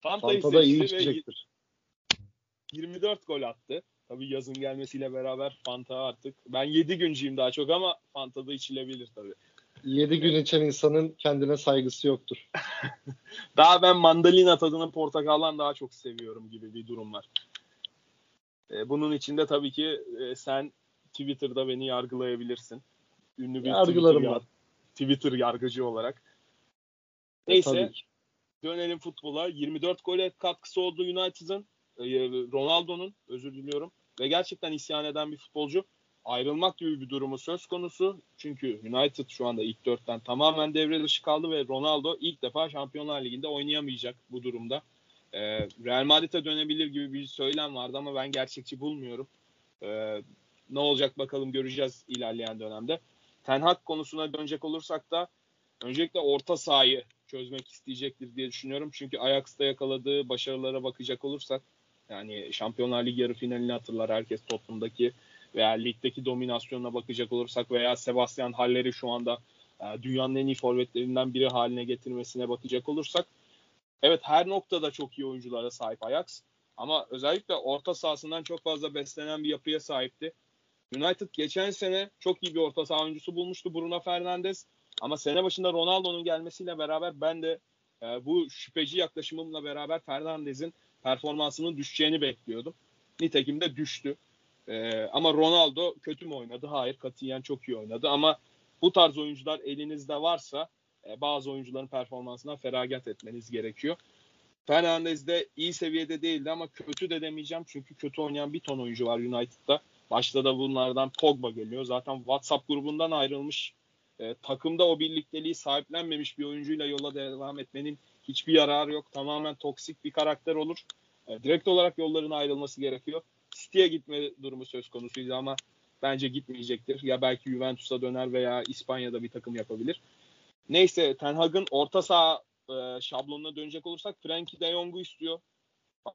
Fanta'yı Fanta seçti iyi içecektir. 24 gol attı. Tabii yazın gelmesiyle beraber Fanta artık. Ben 7 güncüyüm daha çok ama Fanta'da içilebilir tabii. 7 gün içen insanın kendine saygısı yoktur. daha ben mandalina tadını portakaldan daha çok seviyorum gibi bir durum var. Ee, bunun içinde tabii ki e, sen Twitter'da beni yargılayabilirsin. Ünlü bir Yargılarım Twitter, Twitter yargıcı olarak. E, Neyse dönelim futbola. 24 gole katkısı oldu United'ın. E, Ronaldo'nun özür diliyorum. Ve gerçekten isyan eden bir futbolcu. Ayrılmak gibi bir durumu söz konusu. Çünkü United şu anda ilk dörtten tamamen devre dışı kaldı ve Ronaldo ilk defa Şampiyonlar Ligi'nde oynayamayacak bu durumda. Ee, Real Madrid'e dönebilir gibi bir söylem vardı ama ben gerçekçi bulmuyorum. Ne olacak bakalım göreceğiz ilerleyen dönemde. Ten Hag konusuna dönecek olursak da öncelikle orta sahayı çözmek isteyecektir diye düşünüyorum. Çünkü Ajax'ta yakaladığı başarılara bakacak olursak yani Şampiyonlar Ligi yarı finalini hatırlar herkes Tottenham'daki veya ligdeki dominasyonuna bakacak olursak veya Sebastian Haller'i şu anda e, dünyanın en iyi forvetlerinden biri haline getirmesine bakacak olursak evet her noktada çok iyi oyunculara sahip Ajax ama özellikle orta sahasından çok fazla beslenen bir yapıya sahipti. United geçen sene çok iyi bir orta saha oyuncusu bulmuştu Bruno Fernandes. Ama sene başında Ronaldo'nun gelmesiyle beraber ben de e, bu şüpheci yaklaşımımla beraber Fernandes'in performansının düşeceğini bekliyordum. Nitekim de düştü. E, ama Ronaldo kötü mü oynadı? Hayır katiyen çok iyi oynadı ama bu tarz oyuncular elinizde varsa e, bazı oyuncuların performansından feragat etmeniz gerekiyor. Fernandez de iyi seviyede değildi ama kötü de demeyeceğim çünkü kötü oynayan bir ton oyuncu var United'da. Başta da bunlardan Pogba geliyor. Zaten WhatsApp grubundan ayrılmış. E, takımda o birlikteliği sahiplenmemiş bir oyuncuyla yola devam etmenin hiçbir yararı yok. Tamamen toksik bir karakter olur. E, direkt olarak yolların ayrılması gerekiyor. City'ye gitme durumu söz konusuydu ama bence gitmeyecektir. Ya belki Juventus'a döner veya İspanya'da bir takım yapabilir. Neyse Ten Hag'ın orta saha e, şablonuna dönecek olursak Frenkie de Jong'u istiyor.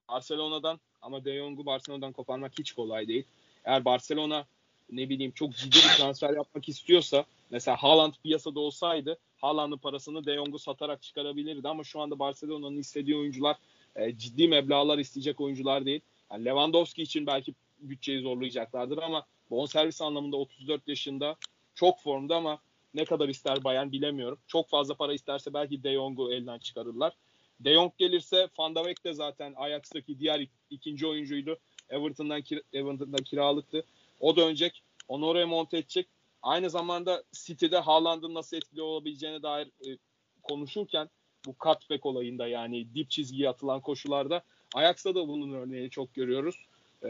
Barcelona'dan ama De Jong'u Barcelona'dan koparmak hiç kolay değil. Eğer Barcelona ne bileyim çok ciddi bir transfer yapmak istiyorsa mesela Haaland piyasada olsaydı Haaland'ın parasını De Jong'u satarak çıkarabilirdi ama şu anda Barcelona'nın istediği oyuncular e, ciddi meblağlar isteyecek oyuncular değil. Yani Lewandowski için belki bütçeyi zorlayacaklardır ama bonservis anlamında 34 yaşında çok formda ama ne kadar ister Bayern bilemiyorum. Çok fazla para isterse belki De Jong'u elden çıkarırlar. De Jong gelirse Van de Beek de zaten Ajax'taki diğer ikinci oyuncuydu. Everton'dan, kir Everton'dan kiralıktı. O dönecek. Onu oraya monte edecek. Aynı zamanda City'de Haaland'ın nasıl etkili olabileceğine dair e, konuşurken bu cutback olayında yani dip çizgiye atılan koşularda Ajax'ta da bunun örneğini çok görüyoruz. E,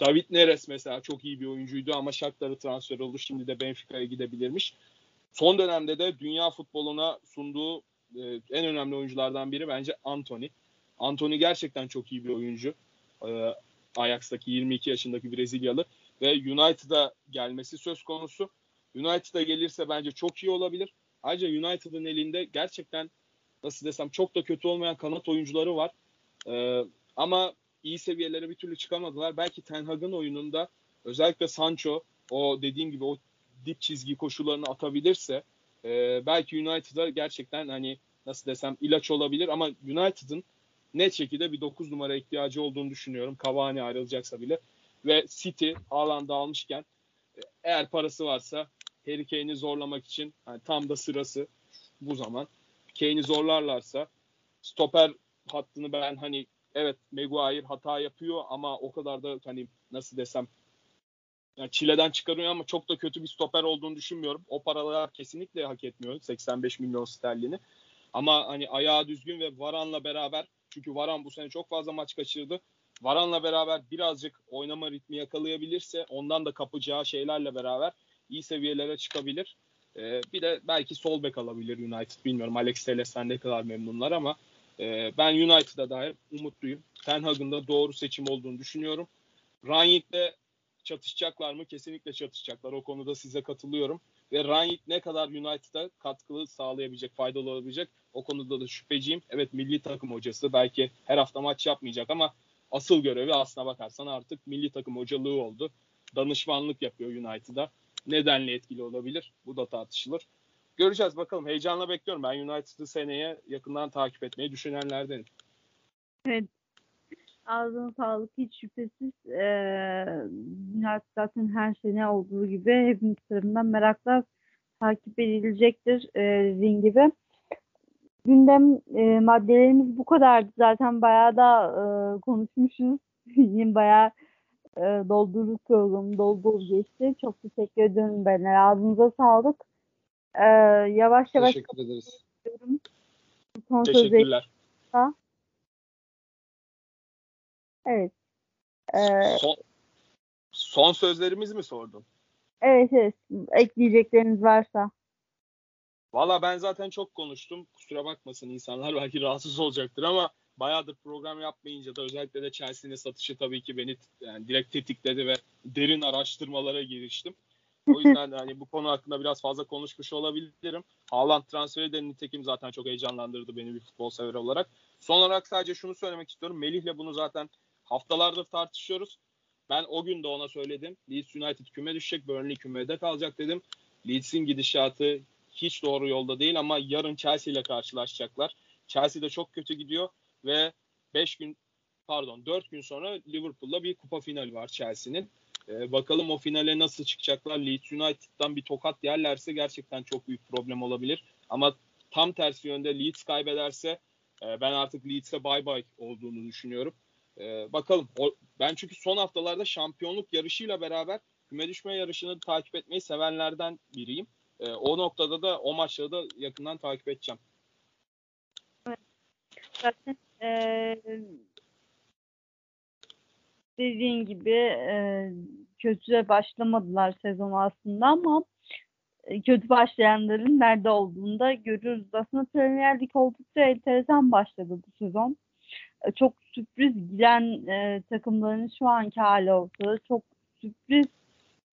David Neres mesela çok iyi bir oyuncuydu ama şartları transfer oldu. Şimdi de Benfica'ya gidebilirmiş. Son dönemde de dünya futboluna sunduğu e, en önemli oyunculardan biri bence Anthony. Anthony gerçekten çok iyi bir oyuncu. E, Ajax'taki 22 yaşındaki Brezilyalı ve United'a gelmesi söz konusu. United'a gelirse bence çok iyi olabilir. Ayrıca United'ın elinde gerçekten nasıl desem çok da kötü olmayan kanat oyuncuları var. Ee, ama iyi seviyelere bir türlü çıkamadılar. Belki Ten Hag'ın oyununda özellikle Sancho o dediğim gibi o dip çizgi koşularını atabilirse e, belki United'a gerçekten hani nasıl desem ilaç olabilir ama United'ın net şekilde bir 9 numara ihtiyacı olduğunu düşünüyorum. Cavani ayrılacaksa bile. Ve City alanda almışken e, eğer parası varsa Harry Kane'i zorlamak için hani tam da sırası bu zaman. Kane'i zorlarlarsa stoper hattını ben hani evet Maguire hata yapıyor ama o kadar da hani nasıl desem yani çileden çıkarıyor ama çok da kötü bir stoper olduğunu düşünmüyorum. O paralar kesinlikle hak etmiyor 85 milyon sterlini. Ama hani ayağı düzgün ve Varan'la beraber çünkü Varan bu sene çok fazla maç kaçırdı. Varan'la beraber birazcık oynama ritmi yakalayabilirse ondan da kapacağı şeylerle beraber iyi seviyelere çıkabilir. Ee, bir de belki sol bek alabilir United. Bilmiyorum Alex Telles'ten ne kadar memnunlar ama e, ben United'a dair umutluyum. Ten Hag'ın da doğru seçim olduğunu düşünüyorum. Rangnick'le çatışacaklar mı? Kesinlikle çatışacaklar. O konuda size katılıyorum. Ve Rangnick ne kadar United'a katkılı sağlayabilecek, faydalı olabilecek o konuda da şüpheciyim. Evet milli takım hocası belki her hafta maç yapmayacak ama asıl görevi aslına bakarsan artık milli takım hocalığı oldu. Danışmanlık yapıyor United'a. nedenle etkili olabilir? Bu da tartışılır. Göreceğiz bakalım. Heyecanla bekliyorum. Ben United'ı seneye yakından takip etmeyi düşünenlerdenim. Evet. Ağzına sağlık hiç şüphesiz. Ee, zaten her sene olduğu gibi hepimiz tarafından merakla takip edilecektir e, dediğin gibi. Gündem e, maddelerimiz bu kadardı. Zaten bayağı da e, konuşmuşuz. Yine bayağı e, doldurduk programı. Dolu geçti. Çok teşekkür ederim ben. Ağzınıza sağlık. E, yavaş yavaş Teşekkür ederiz. Son Teşekkürler. Evet. Ee, Son, son sözlerimiz mi sordun? evet evet. Ekleyecekleriniz varsa. Valla ben zaten çok konuştum. Kusura bakmasın insanlar belki rahatsız olacaktır ama bayağıdır program yapmayınca da özellikle de Chelsea'nin satışı tabii ki beni yani direkt tetikledi ve derin araştırmalara giriştim. O yüzden hani bu konu hakkında biraz fazla konuşmuş olabilirim. Haaland transferi de nitekim zaten çok heyecanlandırdı beni bir futbol sever olarak. Son olarak sadece şunu söylemek istiyorum. Melih'le bunu zaten haftalardır tartışıyoruz. Ben o gün de ona söyledim. Leeds United küme düşecek, Burnley kümede kalacak dedim. Leeds'in gidişatı hiç doğru yolda değil ama yarın Chelsea ile karşılaşacaklar. Chelsea de çok kötü gidiyor ve 5 gün pardon 4 gün sonra Liverpool'la bir kupa finali var Chelsea'nin. Ee, bakalım o finale nasıl çıkacaklar. Leeds United'dan bir tokat yerlerse gerçekten çok büyük problem olabilir. Ama tam tersi yönde Leeds kaybederse e, ben artık Leeds'e bye bye olduğunu düşünüyorum. E, bakalım. O, ben çünkü son haftalarda şampiyonluk yarışıyla beraber küme düşme yarışını takip etmeyi sevenlerden biriyim. E, o noktada da o maçları da yakından takip edeceğim. Zaten e, dediğin gibi e, kötü başlamadılar sezon aslında ama e, kötü başlayanların nerede olduğunu da görüyoruz. Aslında Premier Lig oldukça enteresan başladı bu sezon. E, çok sürpriz giden e, takımların şu anki hali ortada. Çok sürpriz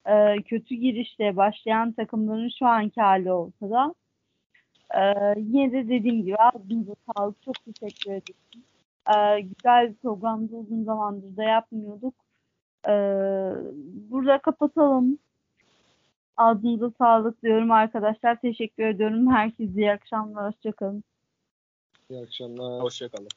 e, kötü girişle başlayan takımların şu anki hali ortada. E, yine de dediğim gibi ağzınıza sağlık. Çok teşekkür ederim. E, güzel bir programda uzun zamandır da yapmıyorduk. E, burada kapatalım. Ağzınıza sağlık diyorum arkadaşlar. Teşekkür ediyorum. Herkese iyi akşamlar. Hoşçakalın. İyi akşamlar. Hoşçakalın.